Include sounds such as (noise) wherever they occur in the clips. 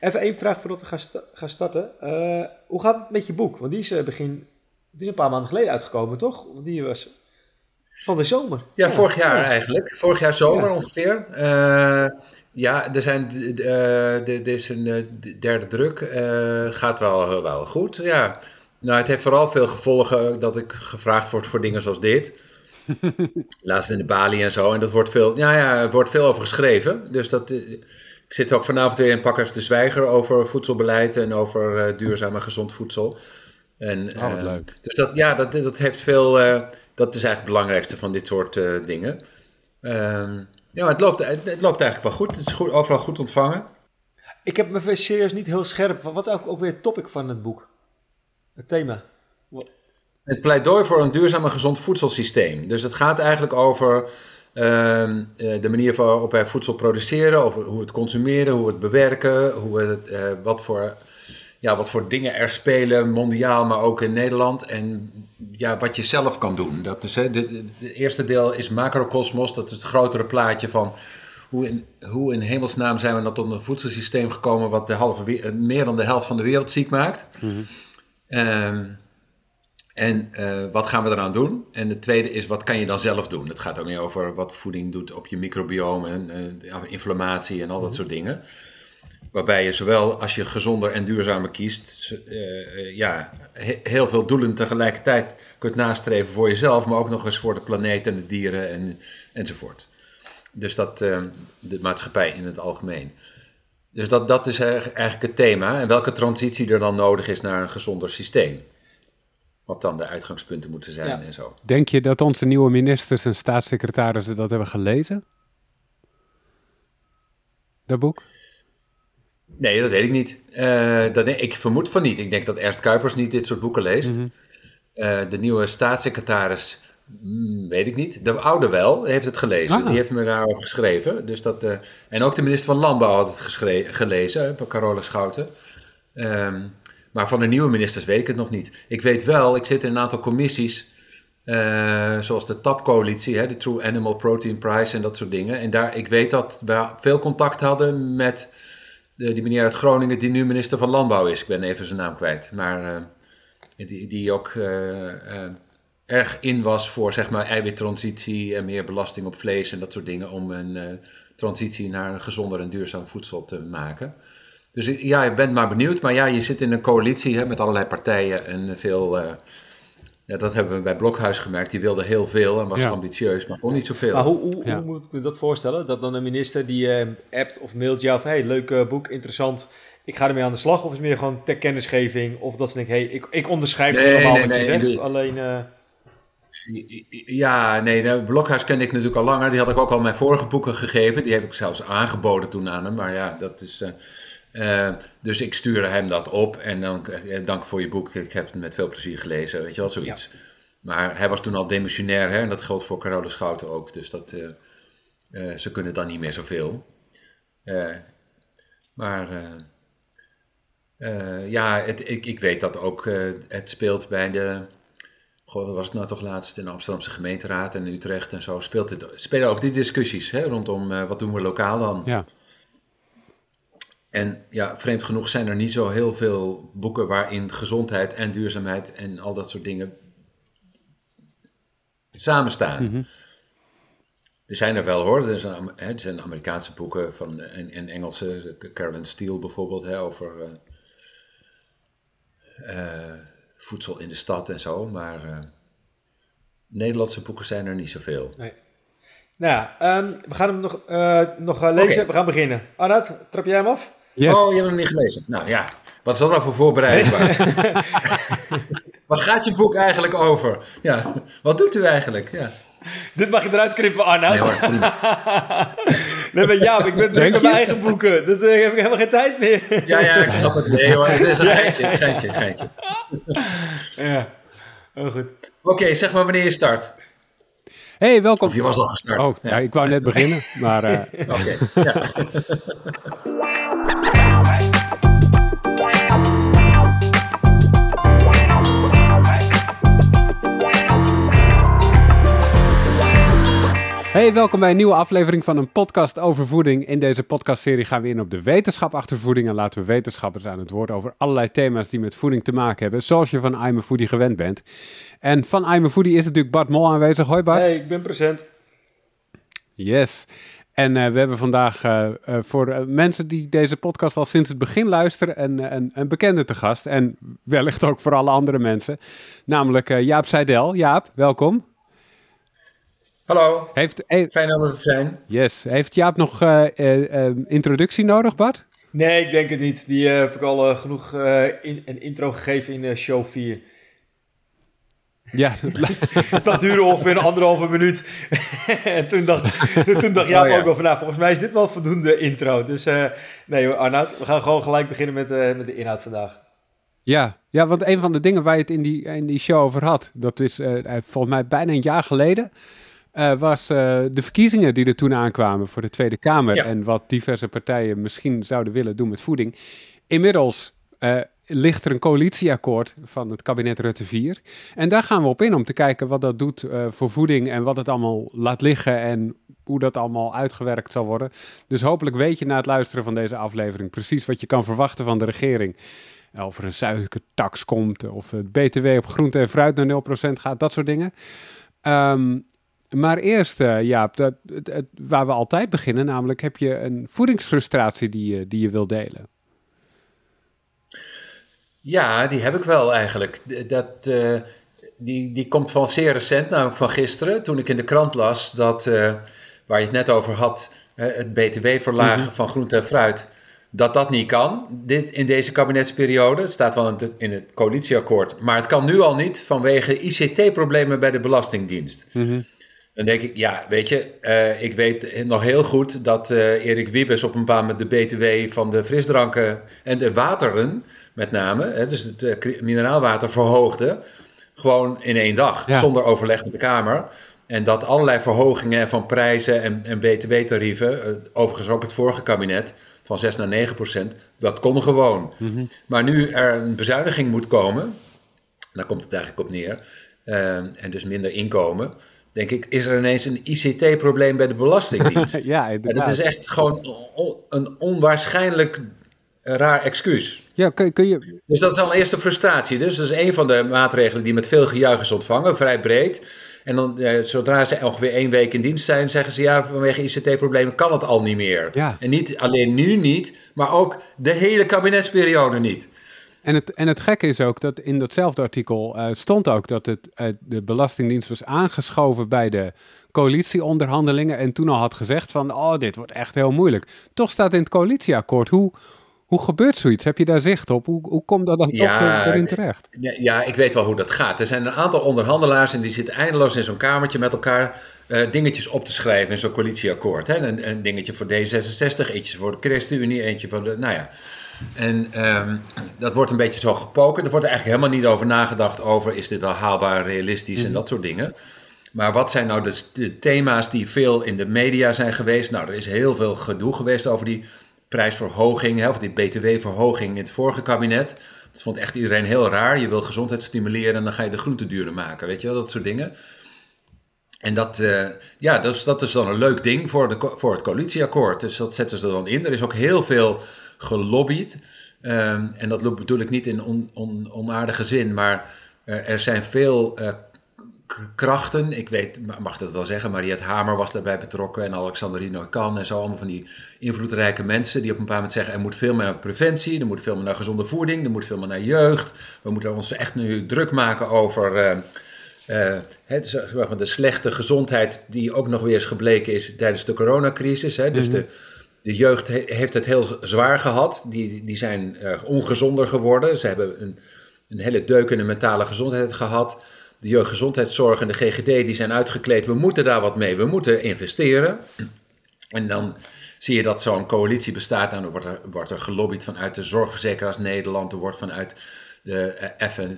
Even één vraag voordat we gaan, gaan starten. Uh, hoe gaat het met je boek? Want die is, begin, die is een paar maanden geleden uitgekomen, toch? Want die was van de zomer. Ja, vorig jaar eigenlijk. Vorig jaar zomer ongeveer. Uh, ja, er, zijn, uh, er is een derde druk. gaat wel, wel goed, ja. Nou, het heeft vooral veel gevolgen dat ik gevraagd word voor dingen zoals dit. (laughs) Laatst in de Bali en zo. En dat wordt veel, ja, ja, er wordt veel over geschreven. Dus dat, eh, ik zit ook vanavond weer in Pakkers de Zwijger over voedselbeleid en over uh, duurzaam en gezond voedsel. En, oh, wat uh, leuk. Dus dat, ja, dat, dat heeft veel, uh, dat is eigenlijk het belangrijkste van dit soort dingen. Ehm, ja, maar het loopt, het, het, loopt eigenlijk wel goed. Het is goed, overal goed ontvangen. Ik heb me serieus niet heel scherp. Wat is ook, ook weer het topic van het boek? Het thema? Het pleidooi voor een duurzaam en gezond voedselsysteem. Dus het gaat eigenlijk over de manier waarop wij voedsel produceren, hoe we het consumeren, hoe we het bewerken, hoe we het, uh, wat, voor, ja, wat voor dingen er spelen, mondiaal, maar ook in Nederland. En ja, wat je zelf kan doen. Dat is, hè, de, de eerste deel is macrocosmos, dat is het grotere plaatje van hoe in, hoe in hemelsnaam zijn we dan tot een voedselsysteem gekomen wat de halve, meer dan de helft van de wereld ziek maakt. Mm en uh, wat gaan we eraan doen? En het tweede is, wat kan je dan zelf doen? Het gaat ook niet over wat voeding doet op je microbiome en uh, inflammatie en al dat mhm. soort dingen. Waarbij je zowel als je gezonder en duurzamer kiest, uh, ja, he heel veel doelen tegelijkertijd kunt nastreven voor jezelf, maar ook nog eens voor de planeet en de dieren en, enzovoort. Dus dat, de maatschappij in het algemeen. Dus dat, dat is eigenlijk het thema en welke transitie er dan nodig is naar een gezonder systeem. Wat dan de uitgangspunten moeten zijn en zo. Denk je dat onze nieuwe ministers en staatssecretarissen dat hebben gelezen? Dat boek? Nee, dat weet ik niet. Uh, dat, ik vermoed van niet. Ik denk dat Ernst Kuipers niet dit soort boeken leest. Mhm. Eh, de nieuwe staatssecretaris, hmm, weet ik niet. De oude wel, heeft het gelezen. Ah. Die heeft me daarover geschreven. Dus dat, uh, en ook de minister van Landbouw had het gelezen, Carola Schouten. Um, maar van de nieuwe ministers weet ik het nog niet. Ik weet wel, ik zit in een aantal commissies, uh, zoals de TAP-coalitie, de True Animal Protein Prize en dat soort dingen. En daar, ik weet dat we veel contact hadden met de, die meneer uit Groningen, die nu minister van Landbouw is. Ik ben even zijn naam kwijt. Maar uh, die, die ook erg in was voor zeg maar eiwittransitie en meer belasting op vlees en dat soort dingen. Om een transitie naar een gezonder en duurzaam voedsel te maken. Dus ja, je bent maar benieuwd. Maar ja, je zit in een coalitie hè, met allerlei partijen en veel... Uh, ja, dat hebben we bij Blokhuis gemerkt. Die wilde heel veel en was ambitieus, maar kon niet zoveel. Maar hoe, hoe, hoe, moet ik me dat voorstellen? Dat dan een minister die uh, appt of mailt jou van... hey, leuk uh, boek, interessant, ik ga ermee aan de slag. Of is het meer gewoon ter kennisgeving? Of dat ze denken, hey, ik, ik onderschrijf het helemaal nee, wat je zegt. Alleen... Ja, nee, de Blokhuis kende ik natuurlijk al langer. Die had ik ook al mijn vorige boeken gegeven. Die heb ik zelfs aangeboden toen aan hem. Maar ja, dat is... Uh, dus ik stuurde hem dat op en dan, uh, dank voor je boek, ik heb het met veel plezier gelezen, weet je wel, zoiets. Maar hij was toen al demissionair hè, en dat geldt voor Carole Schouten ook, dus dat, uh, ze kunnen dan niet meer zoveel. maar ja, het, ik, ik weet dat ook het speelt bij de, goh, dat was het nou toch laatst in de Amsterdamse gemeenteraad en Utrecht en zo, speelt het, spelen ook die discussies hè, rondom wat doen we lokaal dan. Ja. En ja, vreemd genoeg zijn er niet zo heel veel boeken waarin gezondheid en duurzaamheid en al dat soort dingen samenstaan. Mm Er zijn er wel hoor, er zijn, hè, er zijn Amerikaanse boeken van, en, en Engelse, Carolyn Steele bijvoorbeeld, hè, over uh, voedsel in de stad en zo. Maar uh, Nederlandse boeken zijn er niet zoveel. Nee. Nou ja, um, we gaan hem nog, nog lezen. Okay. We gaan beginnen. Arnoud, trap jij hem af? Yes. Oh, je hebt hem niet gelezen. Nou ja, wat is dat nou voor voorbereiding? (laughs) Waar gaat je boek eigenlijk over? Ja, wat doet u eigenlijk? Ja. Dit mag je eruit knippen, Arnoud. Nee, (laughs) nee maar ja, ik ben druk met mijn eigen boeken. Dat uh, heb ik helemaal geen tijd meer. ja, ja, ik snap het. Nee hoor, het is een geintje, een geintje, een geintje. ja, heel goed. Oké, okay, zeg maar wanneer je start. Hey, welkom. Of je was al gestart. Oh, ja. ja ik wou net beginnen, maar... Uh... (laughs) Oké, okay, ja. Hey, welkom bij een nieuwe aflevering van een podcast over voeding. In deze podcastserie gaan we in op de wetenschap achter voeding en laten we wetenschappers aan het woord over allerlei thema's die met voeding te maken hebben, zoals je van I'm a Foodie gewend bent. En van I'm a Foodie is natuurlijk Bart Mol aanwezig. Hoi Bart. Hey, ik ben present. Yes. En uh, we hebben vandaag uh, uh, voor mensen die deze podcast al sinds het begin luisteren, een, een, een, bekende te gast. En wellicht ook voor alle andere mensen. Namelijk Jaap Seidel. Jaap, welkom. Hallo, Heeft, fijn om er te zijn. Yes. Heeft Jaap nog introductie nodig, Bart? Nee, ik denk het niet. Die heb ik al genoeg in, een intro gegeven in show 4. Ja, (laughs) (laughs) dat duurde ongeveer een anderhalve minuut. (laughs) en toen dacht, toen dacht Jaap oh, ook wel van, nou, volgens mij is dit wel voldoende intro. Dus uh, nee Arnoud, we gaan gewoon gelijk beginnen met, uh, met de inhoud vandaag. Ja, ja, want een van de dingen waar je het in die, in die show over had, dat is uh, volgens mij bijna een jaar geleden, was de verkiezingen die er toen aankwamen voor de Tweede Kamer. En wat diverse partijen misschien zouden willen doen met voeding. Inmiddels ligt er een coalitieakkoord van het kabinet Rutte 4. En daar gaan we op in om te kijken wat dat doet voor voeding en wat het allemaal laat liggen en hoe dat allemaal uitgewerkt zal worden. Dus hopelijk weet je na het luisteren van deze aflevering precies wat je kan verwachten van de regering. Of er een suikertax komt, of het BTW op groente en fruit naar 0% gaat, dat soort dingen. Um, maar eerst, uh, Jaap, dat, waar we altijd beginnen, namelijk heb je een voedingsfrustratie die, die je wil delen. Ja, die heb ik wel eigenlijk. Dat, uh, die, die komt van zeer recent, namelijk van gisteren, toen ik in de krant las dat, uh, waar je het net over had, het btw verlagen mhm. van groente en fruit, dat dat niet kan dit, in deze kabinetsperiode. Het staat wel in, het coalitieakkoord, maar het kan nu al niet vanwege ICT-problemen bij de Belastingdienst. Mm Dan denk ik, ja, weet je, uh, ik weet nog heel goed dat Erik Wiebes op een bepaald moment de BTW van de frisdranken en de wateren met name, hè, dus het uh, mineraalwater verhoogde, gewoon in één dag, zonder overleg met de Kamer. En dat allerlei verhogingen van prijzen en, en btw-tarieven, uh, overigens ook het vorige kabinet, van 6 naar 9 procent, dat kon gewoon. Mhm. Maar nu er een bezuiniging moet komen, daar komt het eigenlijk op neer, uh, en dus minder inkomen, denk ik, is er ineens een ICT-probleem bij de Belastingdienst. (laughs) ja, en dat is echt gewoon een onwaarschijnlijk raar excuus. Ja, kun, kun je... Dus dat is al een eerste frustratie. Dus dat is een van de maatregelen die met veel gejuich is ontvangen, vrij breed. En dan, eh, zodra ze ongeveer één week in dienst zijn, zeggen ze ja, vanwege ICT-problemen kan het al niet meer. Ja. En niet alleen nu niet, maar ook de hele kabinetsperiode niet. En het, en het gekke is ook dat in datzelfde artikel uh, stond ook dat het, uh, de Belastingdienst was aangeschoven bij de coalitieonderhandelingen en toen al had gezegd van, oh, dit wordt echt heel moeilijk. Toch staat in het coalitieakkoord hoe hoe gebeurt zoiets? Heb je daar zicht op? Hoe, hoe komt dat dan toch erin terecht? Ja, ja, ik weet wel hoe dat gaat. Er zijn een aantal onderhandelaars en die zitten eindeloos in zo'n kamertje met elkaar uh, dingetjes op te schrijven in zo'n coalitieakkoord. Hè? Een, een, dingetje voor D66, eentje voor de ChristenUnie, eentje voor de... Nou ja. En um, dat wordt een beetje zo gepoken. Er wordt er eigenlijk helemaal niet over nagedacht over... is dit wel haalbaar, realistisch en mhm. dat soort dingen. Maar wat zijn nou de, de thema's die veel in de media zijn geweest? Nou, er is heel veel gedoe geweest over die prijsverhoging, hè, of die btw-verhoging in het vorige kabinet. Dat vond echt iedereen heel raar. Je wil gezondheid stimuleren en dan ga je de groenten duurder maken, weet je wel, dat soort dingen. En dat, uh, ja, dat is, dat is dan een leuk ding voor, de, voor het coalitieakkoord. Dus dat zetten ze er dan in. Er is ook heel veel gelobbyd. Um, en dat bedoel ik niet in on, on, onaardige zin, maar er zijn veel uh, krachten. Ik weet, mag dat wel zeggen, Mariette Hamer was daarbij betrokken en Alexander Kan en zo. Allemaal van die invloedrijke mensen die op een bepaald moment zeggen: er moet veel meer naar preventie, er moet veel meer naar gezonde voeding, er moet veel meer naar jeugd. We moeten ons echt nu druk maken over. Uh, uh, de slechte gezondheid die ook nog weer eens gebleken is tijdens de coronacrisis. Hè. Dus mhm. de, de jeugd heeft het heel zwaar gehad. Die, die zijn uh, ongezonder geworden. Ze hebben een, een hele deuk in de mentale gezondheid gehad de jeugdgezondheidszorg en de GGD die zijn uitgekleed. We moeten daar wat mee, we moeten investeren. En dan zie je dat zo'n coalitie bestaat. En dan wordt er, wordt er gelobbyd vanuit de Zorgverzekeraars Nederland. Er wordt vanuit de eh, FN,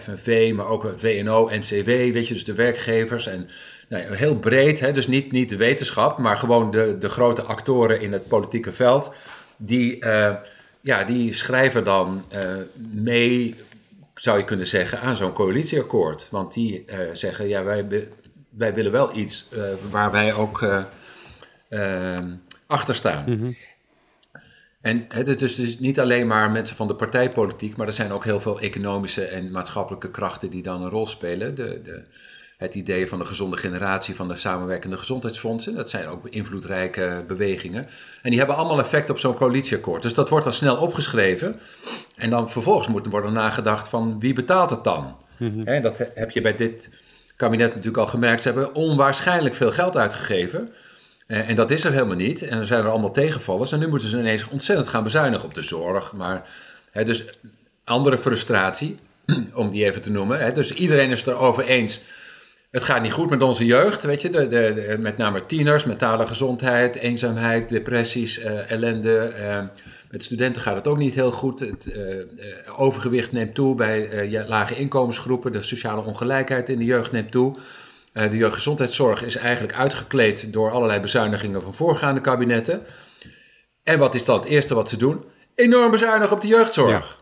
FNV, eh, maar ook VNO, NCW, weet je, dus de werkgevers. En nou, heel breed, hè, dus niet, niet de wetenschap, maar gewoon de, de grote actoren in het politieke veld. Die, ja, die schrijven dan mee zou je kunnen zeggen, aan zo'n coalitieakkoord. Want die zeggen, ja, wij wij willen wel iets waar wij ook achter staan. Mhm. En het is dus, dus niet alleen maar mensen van de partijpolitiek, maar er zijn ook heel veel economische en maatschappelijke krachten die dan een rol spelen. De, de, het idee van de gezonde generatie van de samenwerkende gezondheidsfondsen, dat zijn ook invloedrijke bewegingen. En die hebben allemaal effect op zo'n coalitieakkoord. Dus dat wordt dan snel opgeschreven. En dan vervolgens moet er worden nagedacht van wie betaalt het dan? Mm dat heb je bij dit kabinet natuurlijk al gemerkt. Ze hebben onwaarschijnlijk veel geld uitgegeven. Eh, en dat is er helemaal niet. En er zijn er allemaal tegenvallers. En nu moeten ze ineens ontzettend gaan bezuinigen op de zorg. Maar hè, dus andere frustratie, (clears throat) om die even te noemen. Hè, dus iedereen is het erover eens. Het gaat niet goed met onze jeugd, weet je. De, de, met name tieners, mentale gezondheid, eenzaamheid, depressies, uh, ellende. Uh, met studenten gaat het ook niet heel goed. Het overgewicht neemt toe bij lage inkomensgroepen. De sociale ongelijkheid in de jeugd neemt toe. Eh, de jeugdgezondheidszorg is eigenlijk uitgekleed door allerlei bezuinigingen van voorgaande kabinetten. En wat is dan het eerste wat ze doen? Enorm bezuinigen op de jeugdzorg.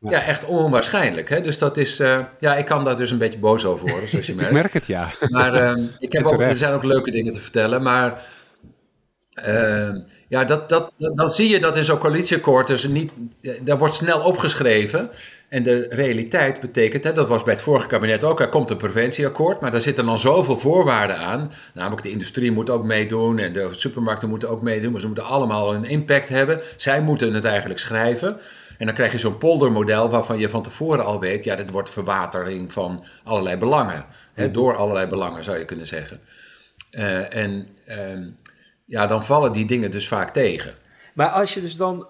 Ja, ja echt onwaarschijnlijk. Hè? Dus dat is, uh, ja, ik kan daar dus een beetje boos over worden, zoals je merkt. ik merk het, ja. Maar uh, ik heb (laughs) ook, er zijn ook leuke dingen te vertellen, maar uh, ja, dat, dat, dan zie je dat in zo'n coalitieakkoord, dus niet, daar wordt snel opgeschreven. En de realiteit betekent, hè, dat was bij het vorige kabinet ook, er komt een preventieakkoord, maar daar zitten dan zoveel voorwaarden aan. Namelijk de industrie moet ook meedoen en de supermarkten moeten ook meedoen, maar ze moeten allemaal een impact hebben. Zij moeten het eigenlijk schrijven. En dan krijg je zo'n poldermodel waarvan je van tevoren al weet, ja, dit wordt verwatering van allerlei belangen. Hè, mhm. door allerlei belangen zou je kunnen zeggen. Uh, en uh, ja, dan vallen die dingen dus vaak tegen. Maar als je dus dan,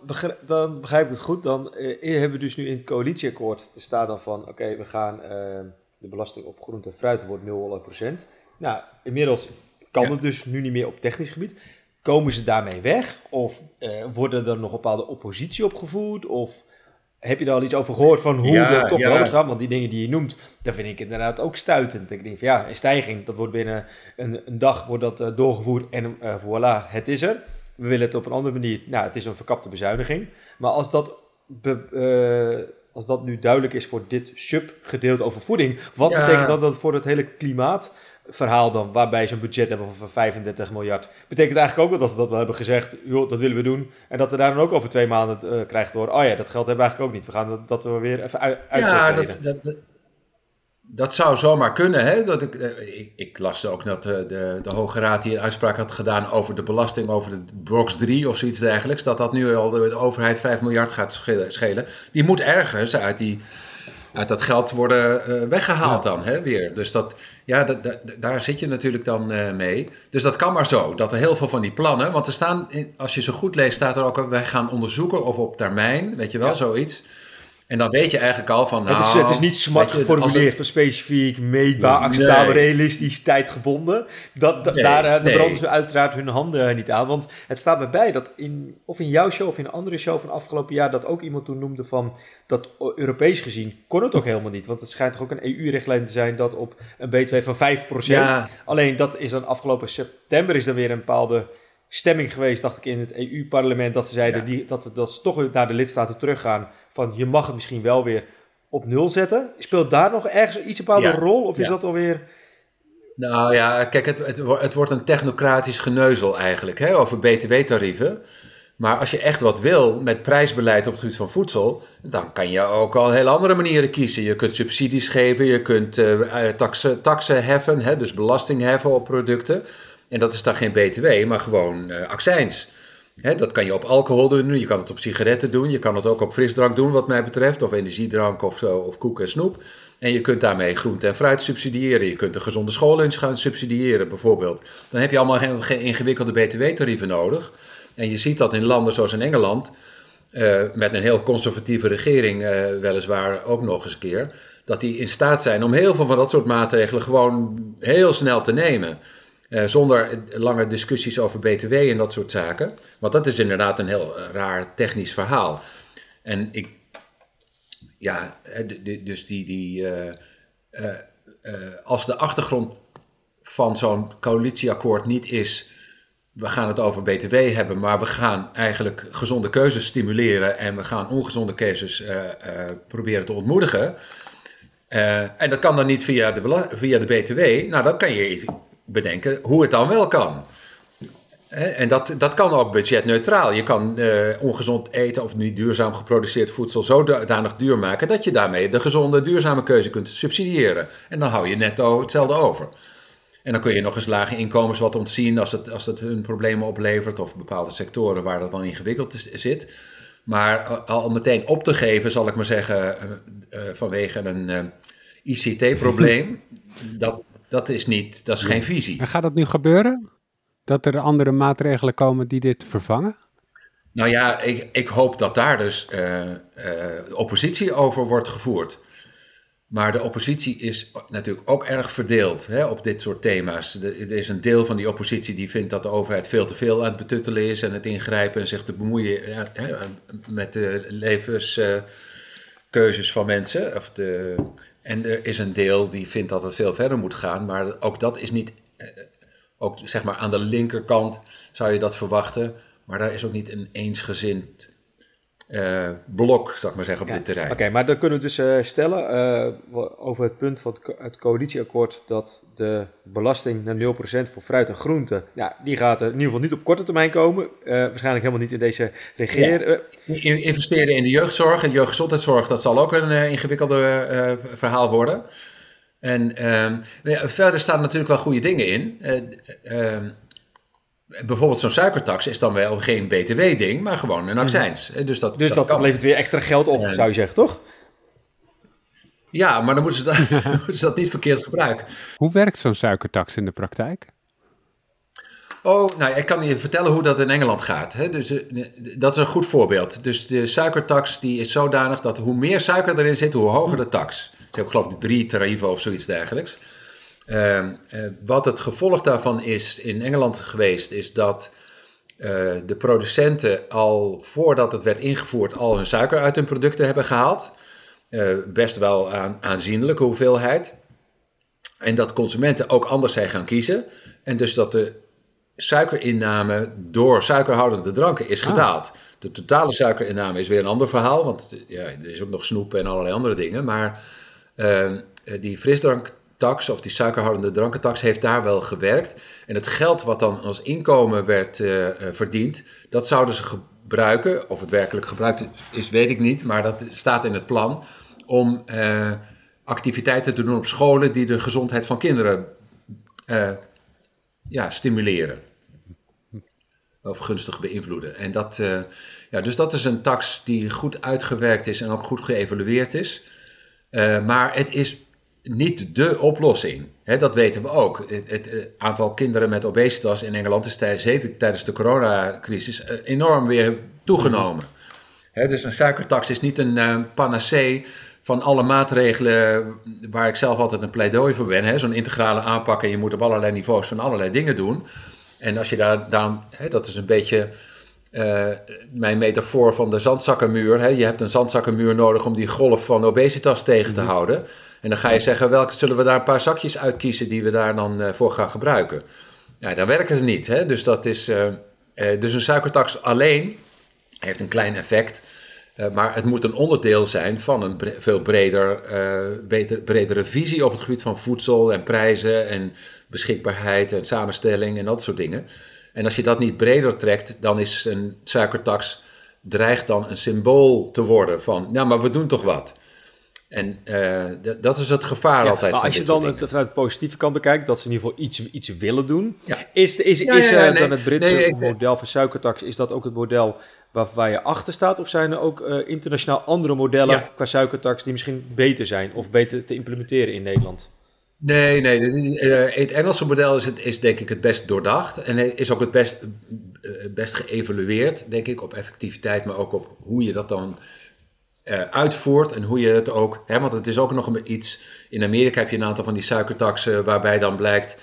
dan begrijp ik het goed, dan uh, hebben we dus nu in het coalitieakkoord, er staat dan van, oké, we gaan uh, de belasting op groente en fruit wordt 0%. Nou, inmiddels kan het dus nu niet meer op technisch gebied. Komen ze daarmee weg? Of uh, worden er nog bepaalde oppositie opgevoerd? Of heb je daar al iets over gehoord van hoe ja, dat toch ja. gaat? Want die dingen die je noemt, daar vind ik inderdaad ook stuitend. Ik denk van ja, een stijging, dat wordt binnen een, een dag wordt dat, doorgevoerd en voilà, het is er we willen het op een andere manier. Nou, het is een verkapte bezuiniging. Maar als dat, uh, als dat nu duidelijk is voor dit subgedeelte over voeding, wat betekent dat, dat voor het hele klimaatverhaal dan, waarbij ze een budget hebben van 35 miljard, betekent eigenlijk ook dat als ze dat wel hebben gezegd, joh, dat willen we doen, en dat we daar dan ook over twee maanden uh, krijgen te horen, oh ja, dat geld hebben we eigenlijk ook niet. We gaan dat, dat we weer even uit, Ja, dat, dat, dat zou zomaar kunnen. Hè? Dat ik, eh, ik, ik, las ook dat de, de, de, Hoge Raad hier een uitspraak had gedaan over de belasting over de box 3 of zoiets dergelijks. Dat dat nu al de, overheid 5 miljard gaat schelen. Die moet ergens uit, die, uit dat geld worden uh, weggehaald dan hè, weer. Dus dat, ja, dat, daar zit je natuurlijk dan uh, mee. Dus dat kan maar zo. Dat er heel veel van die plannen. Want er staan, als je ze goed leest, staat er ook. Wij gaan onderzoeken of op termijn, weet je wel, zoiets en dan weet je eigenlijk al van. Nou, het, is, het is nou, niet smart geformuleerd voor specifiek, meetbaar, acceptabel, realistisch, tijdgebonden. Dat, nee, daar nee. branden ze uiteraard hun handen niet aan. Want het staat me bij dat in, of in jouw show of in een andere show van afgelopen jaar, dat ook iemand toen noemde van dat Europees gezien kon het ook helemaal niet. Want het schijnt toch ook een EU-richtlijn te zijn dat op een B2 van 5%. Ja. Alleen dat is dan afgelopen september is dan weer een bepaalde stemming geweest, dacht ik, in het EU-parlement. Dat ze zeiden die, dat, we, dat ze toch weer naar de lidstaten teruggaan van je mag het misschien wel weer op nul zetten. Speelt daar nog ergens iets bepaalde ja, rol? Of is dat alweer... Nou ja, kijk, het, het, het wordt een technocratisch geneuzel eigenlijk hè, over btw-tarieven. Maar als je echt wat wil met prijsbeleid op het gebied van voedsel, dan kan je ook al heel andere manieren kiezen. Je kunt subsidies geven, je kunt uh, taxen, taxen heffen, hè, dus belasting heffen op producten. En dat is dan geen btw, maar gewoon uh, accijns dat kan je op alcohol doen, je kan het op sigaretten doen, je kan het ook op frisdrank doen wat mij betreft, of energiedrank of, zo, of koek en snoep. En je kunt daarmee groente en fruit subsidiëren. Je kunt een gezonde school eens gaan subsidiëren bijvoorbeeld. Dan heb je allemaal geen, ingewikkelde btw-tarieven nodig. En je ziet dat in landen zoals in Engeland, uh, met een heel conservatieve regering uh, weliswaar ook nog eens een keer, dat die in staat zijn om heel veel van dat soort maatregelen gewoon heel snel te nemen. Uh, zonder lange discussies over BTW en dat soort zaken. Want dat is inderdaad een heel eh, raar technisch verhaal. En ik, ja, dus die, die uh, als de achtergrond van zo'n coalitieakkoord niet is. We gaan het over BTW hebben, maar we gaan eigenlijk gezonde keuzes stimuleren en we gaan ongezonde keuzes proberen te ontmoedigen en dat kan dan niet via de, via de BTW. Nou, dan kan je bedenken hoe het dan wel kan. En dat, dat kan ook budgetneutraal. Je kan uh, ongezond eten of niet duurzaam geproduceerd voedsel zodanig duur maken dat je daarmee de gezonde, duurzame keuze kunt subsidiëren. En dan hou je netto hetzelfde over. En dan kun je nog eens lage inkomens wat ontzien als het, als het hun problemen oplevert of bepaalde sectoren waar dat dan ingewikkeld zit. Maar al meteen op te geven, zal ik maar zeggen, uh, uh, vanwege een ICT-probleem, (laughs) dat, dat is niet, dat is geen visie. En gaat dat nu gebeuren? dat er andere maatregelen komen die dit vervangen? Nou ja, ik, ik hoop dat daar dus uh, oppositie over wordt gevoerd. Maar de oppositie is natuurlijk ook erg verdeeld hè, op dit soort thema's. Er is een deel van die oppositie die vindt dat de overheid veel te veel aan het betuttelen is en het ingrijpen en zich te bemoeien ja, hè, met de levenskeuzes van mensen. Of de, en er is een deel die vindt dat het veel verder moet gaan, maar ook dat is niet ook zeg maar aan de linkerkant zou je dat verwachten. Maar daar is ook niet een eensgezind uh, blok, zou ik maar zeggen, op dit terrein. Oké, maar dan kunnen we dus uh, stellen uh, over het punt van het, coalitieakkoord dat de belasting naar 0% voor fruit en groenten, ja, die gaat er in ieder geval niet op korte termijn komen. waarschijnlijk helemaal niet in deze regeer. Ja. Investeren in de jeugdzorg en jeugdgezondheidszorg, dat zal ook een ingewikkelde verhaal worden. En ehm, verder staan natuurlijk wel goede dingen in. Bijvoorbeeld zo'n suikertax is dan wel geen btw-ding, maar gewoon een accijns. Mhm. Dus dat, dus dat, levert weer extra geld op, zou je zeggen, toch? Ja, maar dan moeten ze, dat, (laughs) (laughs) moeten ze dat niet verkeerd gebruiken. Hoe werkt zo'n suikertax in de praktijk? Oh, nou, ik kan je vertellen hoe dat in Engeland gaat. Hè? Dus, eh, dat is een goed voorbeeld. Dus de suikertax die is zodanig dat hoe meer suiker erin zit, hoe hoger de tax. Ze hebben geloof ik drie tarieven of zoiets dergelijks. Uh, wat het gevolg daarvan is in Engeland geweest, is dat uh, de producenten al voordat het werd ingevoerd al hun suiker uit hun producten hebben gehaald. Uh, best wel aan, aanzienlijke hoeveelheid. En dat consumenten ook anders zijn gaan kiezen. En dus dat de suikerinname door suikerhoudende dranken is ah. gedaald. De totale suikerinname is weer een ander verhaal, want ja, er is ook nog snoep en allerlei andere dingen. Maar Ehm, eh, die frisdranktax of die suikerhoudende drankentax heeft daar wel gewerkt. En het geld wat dan als inkomen werd uh, verdiend, dat zouden ze gebruiken. Of het werkelijk gebruikt is, weet ik niet, maar dat staat in het plan. Om uh, activiteiten te doen op scholen die de gezondheid van kinderen ja, stimuleren. Of gunstig beïnvloeden. En dat, ja, dus dat is een tax die goed uitgewerkt is en ook goed geëvalueerd is. Eh, maar het is niet de oplossing. dat weten we ook. Het, het, eh, aantal kinderen met obesitas in Engeland is tijdens, tijdens de coronacrisis eh, enorm weer toegenomen. dus een suikertax is niet een panacee van alle maatregelen waar ik zelf altijd een pleidooi voor ben. Zo'n integrale aanpak en je moet op allerlei niveaus van allerlei dingen doen. En als je daar dan, dat is een beetje uh, mijn metafoor van de zandzakkenmuur. Hè? Je hebt een zandzakkenmuur nodig om die golf van obesitas tegen te mhm. houden. En dan ga je zeggen, welke zullen we daar een paar zakjes uitkiezen die we daar dan uh, voor gaan gebruiken? Ja, dan werkt het niet. Hè? Dus, dat is, uh, dus een suikertax alleen heeft een klein effect. maar het moet een onderdeel zijn van een veel breder, beter, bredere visie op het gebied van voedsel en prijzen en beschikbaarheid en samenstelling en dat soort dingen. En als je dat niet breder trekt, dan is een suikertax dreigt dan een symbool te worden van, ja, maar we doen toch wat. En uh, dat is het gevaar altijd. Maar als je dan het, vanuit de positieve kant bekijkt, dat ze in ieder geval iets, iets willen doen. Ja. Is, is, is uh, dan het Britse model van suikertax, is dat ook het model waar, waar je achter staat? Of zijn er ook uh, internationaal andere modellen qua suikertax die misschien beter zijn of beter te implementeren in Nederland? Nee, nee. Eh, het Engelse model is, het, is denk ik het best doordacht. En is ook het best, eh, best geëvalueerd, denk ik, op effectiviteit, maar ook op hoe je dat dan uh, uitvoert en hoe je het ook. Hè, want het is ook nog iets. In Amerika heb je een aantal van die suikertaxen waarbij dan blijkt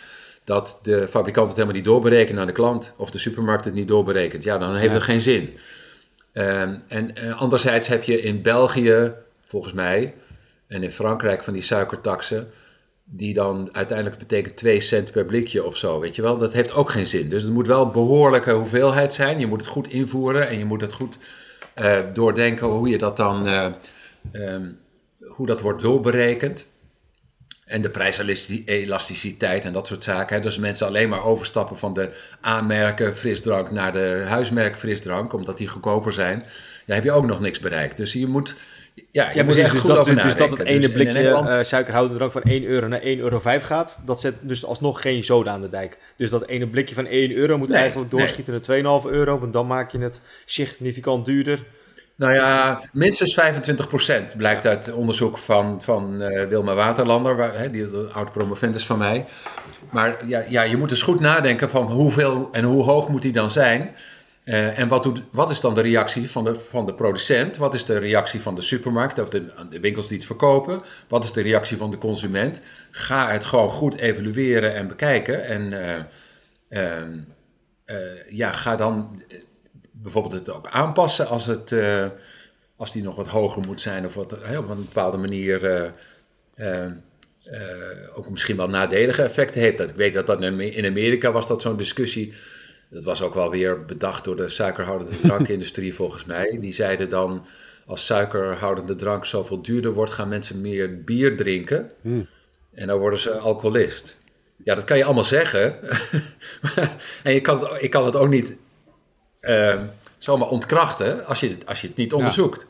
dat de fabrikant het helemaal niet doorberekent aan de klant. Of de supermarkt het niet doorberekent. Ja, dan heeft ja. het geen zin. Ehm, en anderzijds heb je in België, volgens mij, en in Frankrijk van die suikertaxen die dan uiteindelijk betekent 2 cent per blikje of zo, weet je wel. Dat heeft ook geen zin. Dus het moet wel een behoorlijke hoeveelheid zijn. Je moet het goed invoeren en je moet het goed uh, doordenken hoe je dat dan, uh, um, hoe dat wordt doorberekend. En de prijselasticiteit en dat soort zaken. Hè. Dus mensen alleen maar overstappen van de aanmerken frisdrank naar de huismerk frisdrank, omdat die goedkoper zijn. Dan heb je ook nog niks bereikt. Dus je moet, ja, je moet dus goed dat, over Dus dat het ene dus blikje uh, suikerhoudende drank van 1 euro naar 1,05 euro gaat, dat zet dus alsnog geen zoden aan de dijk. Dus dat ene blikje van 1 euro moet eigenlijk doorschieten naar 2,5 euro, want dan maak je het significant duurder. Nou ja, minstens 25% blijkt uit onderzoek van, van uh, Wilma Waterlander, waar, hè, die oud promovent van mij. Maar ja, ja, je moet dus goed nadenken van hoeveel en hoe hoog moet die dan zijn. Uh, en wat, wat is dan de reactie van de, van de producent? Wat is de reactie van de supermarkt of de, de winkels die het verkopen? Wat is de reactie van de consument? Ga het gewoon goed evalueren en bekijken. En uh, ja, ga dan bijvoorbeeld het ook aanpassen als, het, als die nog wat hoger moet zijn of wat, op een bepaalde manier ook misschien wel nadelige effecten heeft. Ik weet dat dat in Amerika was dat zo'n discussie. Dat was ook wel weer bedacht door de suikerhoudende drankindustrie (laughs) volgens mij. Die zeiden dan als suikerhoudende drank zoveel duurder wordt, gaan mensen meer bier drinken. Hmm. En dan worden ze alcoholist. Ja, dat kan je allemaal zeggen. (laughs) en je kan, ik kan het ook niet uh, zomaar ontkrachten als je, als je het niet onderzoekt.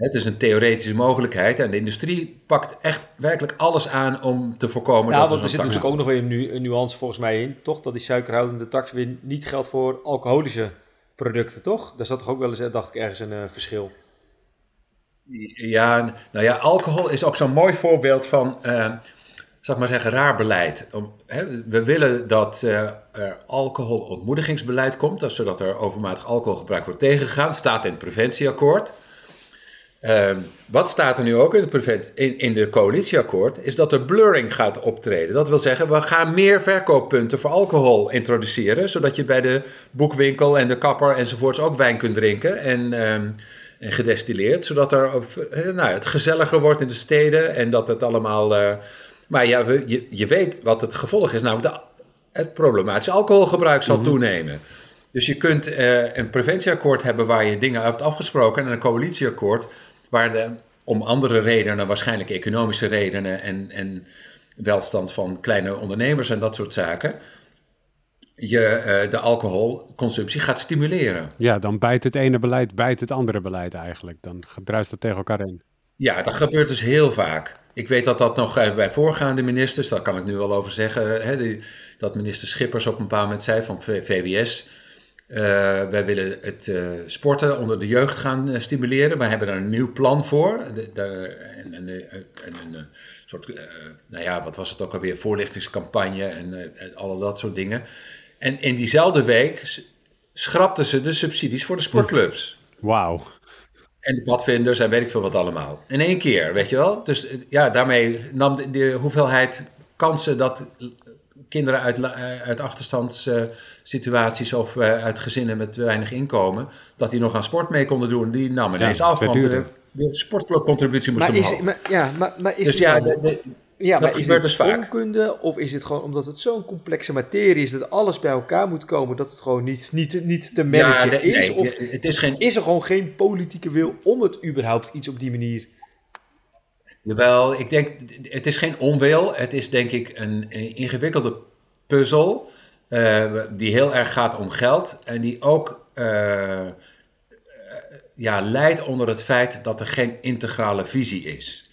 Het is een theoretische mogelijkheid en de industrie pakt echt werkelijk alles aan om te voorkomen ja, dat want er zit natuurlijk ook nog weer een, nuance volgens mij in, toch? Dat die suikerhoudende tax weer niet geldt voor alcoholische producten, toch? Daar zat toch ook wel eens, dacht ik, ergens een uh, verschil. Ja, nou ja, alcohol is ook zo'n mooi voorbeeld van uh, zal ik maar zeggen, raar beleid. Om, hè, we willen dat uh, er alcoholontmoedigingsbeleid komt, dat, zodat er overmatig alcoholgebruik wordt tegengegaan. staat in het preventieakkoord. Uh, wat staat er nu ook in, het in, in de coalitieakkoord, is dat er blurring gaat optreden. Dat wil zeggen, we gaan meer verkooppunten voor alcohol introduceren, zodat je bij de boekwinkel en de kapper enzovoorts ook wijn kunt drinken en, uh, en gedestilleerd, zodat er, uh, nou, het gezelliger wordt in de steden en dat het allemaal eh, maar ja, we, je, je weet wat het gevolg is, namelijk de, het problematische alcoholgebruik zal mhm. toenemen. Dus je kunt uh, een preventieakkoord hebben waar je dingen hebt afgesproken en een coalitieakkoord waar de, om andere redenen, waarschijnlijk economische redenen en, en welstand van kleine ondernemers en dat soort zaken, je uh, de alcoholconsumptie gaat stimuleren. Ja, dan bijt het ene beleid, bijt het andere beleid eigenlijk. Dan druist dat tegen elkaar in. Ja, dat gebeurt dus heel vaak. Ik weet dat dat nog eh, bij voorgaande ministers, daar kan ik nu wel over zeggen, hè, dat minister Schippers op een bepaald moment zei van VWS. Eh, wij willen het uh, sporten onder de jeugd gaan stimuleren. Wij hebben daar een nieuw plan voor. De, de, en, en, en, een soort, nou ja, wat was het ook alweer, voorlichtingscampagne en, en alle dat soort dingen. En in diezelfde week schrapten ze de subsidies voor de sportclubs. Wauw. En de padvinders en weet ik veel wat allemaal. In één keer, weet je wel. Dus eh, ja, daarmee nam de, hoeveelheid kansen dat kinderen uit, eh, uit achterstandssituaties of uh, uit gezinnen met weinig inkomen, dat die nog aan sport mee konden doen, die nam ineens ja, af. Want de, de sportclubcontributie moest maar omhoog. Is, maar, ja, maar, maar is dus ja, de, ja, maar is het dus onkunde of is het gewoon omdat het zo'n complexe materie is dat alles bij elkaar moet komen dat het gewoon niet, niet, niet te managen is? of het is, geen... is er gewoon geen politieke wil om het überhaupt iets op die manier? Jawel, ik denk, het is geen onwil. Het is denk ik een, ingewikkelde puzzel uh, die heel erg gaat om geld en die ook uh, ja, leidt onder het feit dat er geen integrale visie is.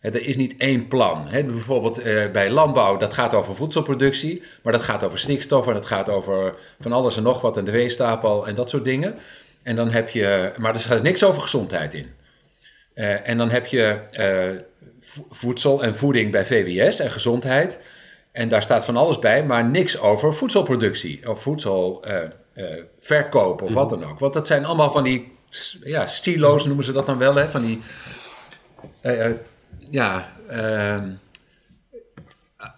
Er is niet één plan. bijvoorbeeld eh, bij landbouw, dat gaat over voedselproductie, maar dat gaat over stikstof en dat gaat over van alles en nog wat en de weestapel en dat soort dingen. En dan heb je, maar er staat niks over gezondheid in. Uh, en dan heb je uh, voedsel en voeding bij VWS en gezondheid. En daar staat van alles bij, maar niks over voedselproductie of voedselverkoop of wat dan ook. Want dat zijn allemaal van die ja, stilo's noemen ze dat dan wel, hè? van die ja, uh,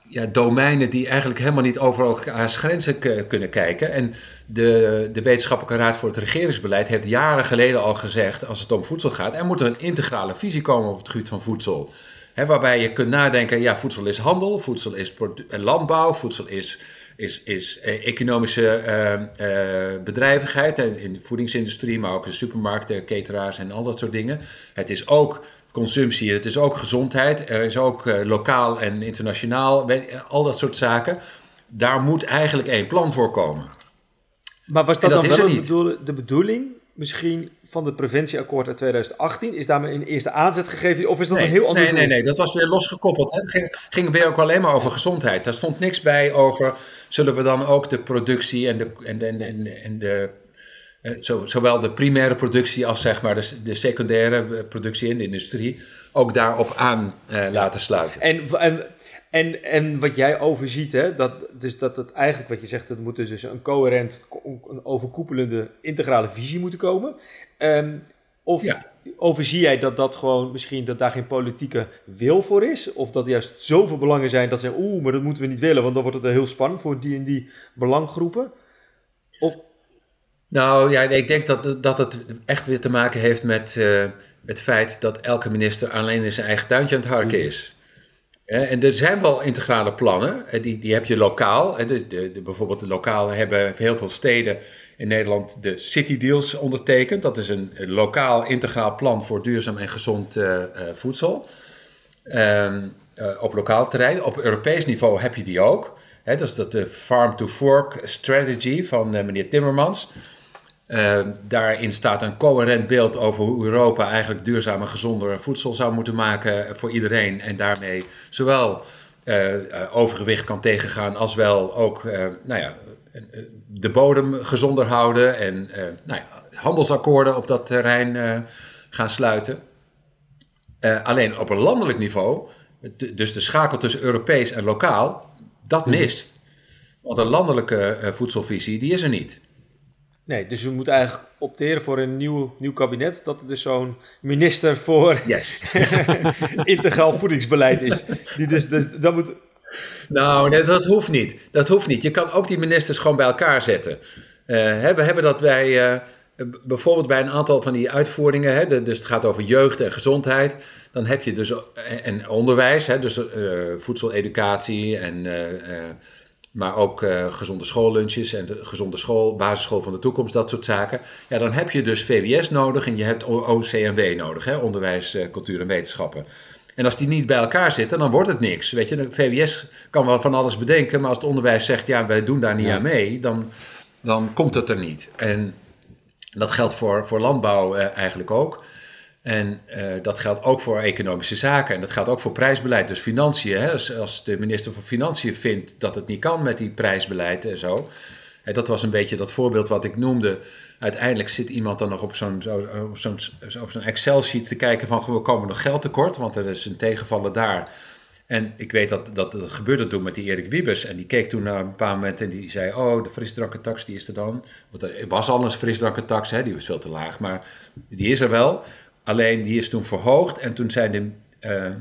ja, domeinen die eigenlijk helemaal niet over elkaars grenzen kunnen kijken. En de, de Wetenschappelijke Raad voor het Regeringsbeleid heeft jaren geleden al gezegd, als het om voedsel gaat, er moet een integrale visie komen op het gebied van voedsel. waarbij je kunt nadenken, ja, voedsel is handel, voedsel is landbouw, voedsel is, is, is economische uh, bedrijvigheid in de voedingsindustrie, maar ook de supermarkten, cateraars en al dat soort dingen. Het is ook consumptie, het is ook gezondheid, er is ook lokaal en internationaal, al dat soort zaken. Daar moet eigenlijk één plan voor komen. Maar was dat, dan wel de bedoeling misschien van het preventieakkoord uit 2018? Is daarmee een eerste aanzet gegeven of is dat een heel ander Nee, nee, nee, dat was weer losgekoppeld. Hè. Het ging, ging weer ook alleen maar over gezondheid. Daar stond niks bij over, zullen we dan ook de productie en de, en de, en de, en de eh, zowel de primaire productie als zeg maar de, de secundaire productie in de industrie ook daarop aan eh, laten sluiten. En, en en, en wat jij overziet, hè, dat, dus dat het eigenlijk wat je zegt, het moet dus een coherent, een overkoepelende, integrale visie moeten komen. Um, of overzie jij dat dat gewoon misschien dat daar geen politieke wil voor is? Of dat juist zoveel belangen zijn dat ze zeggen, oeh, maar dat moeten we niet willen, want dan wordt het heel spannend voor die en die belanggroepen? Of... Nou ja, ik denk dat, dat het echt weer te maken heeft met uh, het feit dat elke minister alleen in zijn eigen tuintje aan het harken mm. is. En er zijn wel integrale plannen, die, die heb je lokaal. De, de, bijvoorbeeld de lokale hebben heel veel steden in Nederland de City Deals ondertekend. Dat is een, lokaal integraal plan voor duurzaam en gezond uh, uh, voedsel. Um, uh, op lokaal terrein. Op Europees niveau heb je die ook. Dat is dat de Farm to Fork Strategy van meneer Timmermans. Ehm, daarin staat een coherent beeld over hoe Europa eigenlijk duurzaam en gezonder voedsel zou moeten maken voor iedereen. En daarmee zowel uh, overgewicht kan tegengaan als wel ook uh, nou ja, de bodem gezonder houden. En nou ja, handelsakkoorden op dat terrein gaan sluiten. alleen op een landelijk niveau, dus de schakel tussen Europees en lokaal, dat mhm. mist. Want een landelijke voedselvisie, die is er niet. Nee, dus we moeten eigenlijk opteren voor een nieuw, nieuw kabinet. Dat er dus zo'n minister voor yes. (laughs) integraal voedingsbeleid is. Die dus, dus dat moet... Nou, nee, dat hoeft niet. Dat hoeft niet. Je kan ook die ministers gewoon bij elkaar zetten. Uh, we hebben dat bij, uh, bijvoorbeeld bij een aantal van die uitvoeringen. Hè, dus het gaat over jeugd en gezondheid. Dan heb je dus, en, onderwijs, hè, dus uh, voedseleducatie en maar ook uh, gezonde schoollunches en de gezonde school, basisschool van de toekomst, dat soort zaken. Ja, dan heb je dus VWS nodig en je hebt OCMW nodig, hè, onderwijs, uh, cultuur en wetenschappen. En als die niet bij elkaar zitten, dan wordt het niks. Weet je, de VWS kan wel van alles bedenken, maar als het onderwijs zegt, ja, wij doen daar niet aan mee, dan, dan komt het er niet. En dat geldt voor, voor landbouw uh, eigenlijk ook. En uh, dat geldt ook voor economische zaken en dat geldt ook voor prijsbeleid. Dus financiën, hè, als, de minister van Financiën vindt dat het niet kan met die prijsbeleid en zo. Dat was een beetje dat voorbeeld wat ik noemde. Uiteindelijk zit iemand dan nog op zo'n zo, zo'n Excel-sheet te kijken van we komen nog geld tekort, want er is een tegenvallen daar. En ik weet dat, dat, dat gebeurde toen met die Erik Wiebes. En die keek toen naar een paar momenten en die zei... oh, de frisdrankentax, die is er dan. Want er was al een frisdrankentax, hè, die was veel te laag. Maar die is er wel. Alleen die is toen verhoogd en toen zijn de, uh,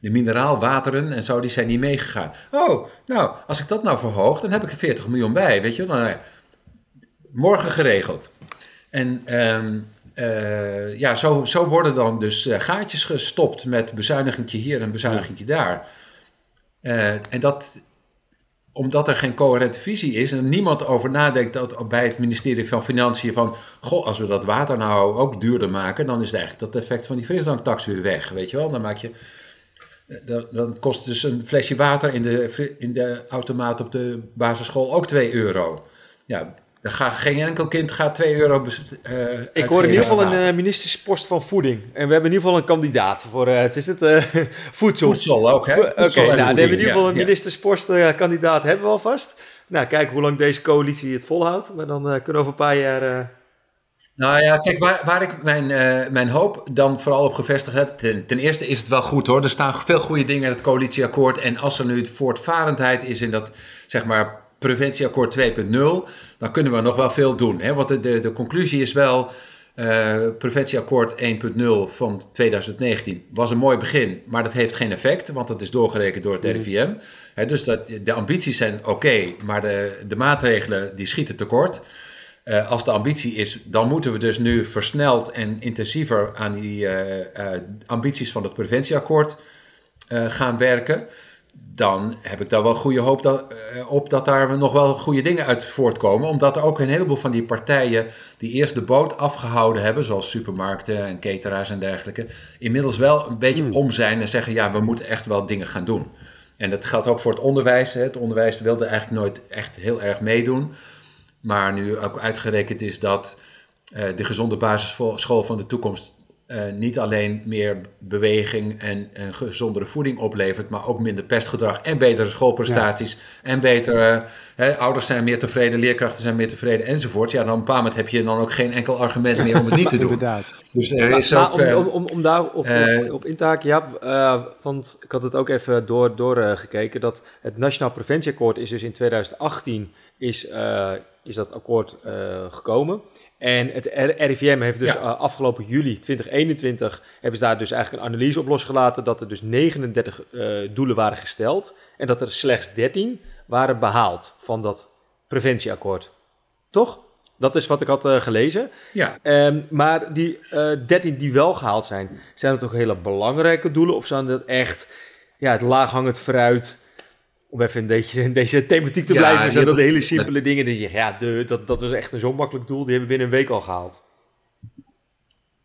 de mineraalwateren en zo, die zijn niet meegegaan. Oh, nou, als ik dat nou verhoog, dan heb ik er 40 miljoen bij, weet je wel. Nou, morgen geregeld. En um, uh, ja, zo, zo worden dan dus uh, gaatjes gestopt met bezuinigingje hier en bezuinigingje daar. En dat, omdat er geen coherente visie is en niemand over nadenkt dat bij het ministerie van Financiën van, goh, als we dat water nou ook duurder maken, dan is eigenlijk dat effect van die frisdranktax weer weg, weet je wel. Dan maak je, dan, dan kost dus een flesje water in de, in de automaat op de basisschool ook 2 euro. Ja, Gaat, geen enkel kind gaat 2 euro. Uh, ik hoor in ieder geval een uh, ministerspost van voeding. En we hebben in ieder geval een kandidaat voor. Uh, het is het (laughs) voedsel. Voedsel ook, hè? Oké, nou, we hebben in ieder geval een ministerspost kandidaat hebben we alvast. Nou, kijken hoe lang deze coalitie het volhoudt. Maar dan kunnen we over een paar jaar. Nou ja, kijk, waar, waar ik mijn, mijn hoop dan vooral op gevestigd heb. Ten, ten, eerste is het wel goed hoor. Er staan veel goede dingen in het coalitieakkoord. En als er nu voortvarendheid is in dat, zeg maar preventieakkoord 2.0, dan kunnen we nog wel veel doen. Hè? Want de, de, de conclusie is wel, uh, preventieakkoord 1.0 van 2019 was een mooi begin, maar dat heeft geen effect, want dat is doorgerekend door het mhm. RIVM. dus dat, de ambities zijn oké, maar de, de maatregelen die schieten tekort. Uh, als de ambitie is, dan moeten we dus nu versneld en intensiever aan die uh, ambities van het preventieakkoord gaan werken dan heb ik daar wel goede hoop dat, uh, op dat daar nog wel goede dingen uit voortkomen. Omdat er ook een heleboel van die partijen die eerst de boot afgehouden hebben, zoals supermarkten en cateraars en dergelijke, inmiddels wel een beetje hmm. om zijn en zeggen: ja, we moeten echt wel dingen gaan doen. En dat geldt ook voor het onderwijs. Het onderwijs wilde eigenlijk nooit echt heel erg meedoen. Maar nu ook uitgerekend is dat uh, de gezonde basisschool van de toekomst uh, niet alleen meer beweging en, en gezondere voeding oplevert, maar ook minder pestgedrag en betere schoolprestaties en betere hè, ouders zijn meer tevreden, leerkrachten zijn meer tevreden enzovoort. Ja, dan op een paar moment heb je dan ook geen enkel argument meer om het niet te (laughs) doen. Inderdaad. Dus er is ook, om, eh, om, om, om, daar of, uh, op in te haken, ja, uh, want ik had het ook even door, doorgekeken, dat het Nationaal Preventieakkoord is dus in 2018 is, is dat akkoord gekomen. En het RIVM heeft dus uh, afgelopen juli 2021 hebben ze daar dus eigenlijk een analyse op losgelaten dat er dus 39 uh, eh, doelen waren gesteld en dat er slechts 13 waren behaald van dat preventieakkoord. Toch? Dat is wat ik had uh, gelezen. Ja. Um, maar die 13 die wel gehaald zijn, zijn dat ook hele belangrijke doelen of zijn dat echt ja, het laaghangend fruit om even in deze, in deze thematiek te blijven, zijn dat de hele simpele dingen die je, ja, de, dat, dat was echt een zo makkelijk doel, die hebben we binnen een week al gehaald.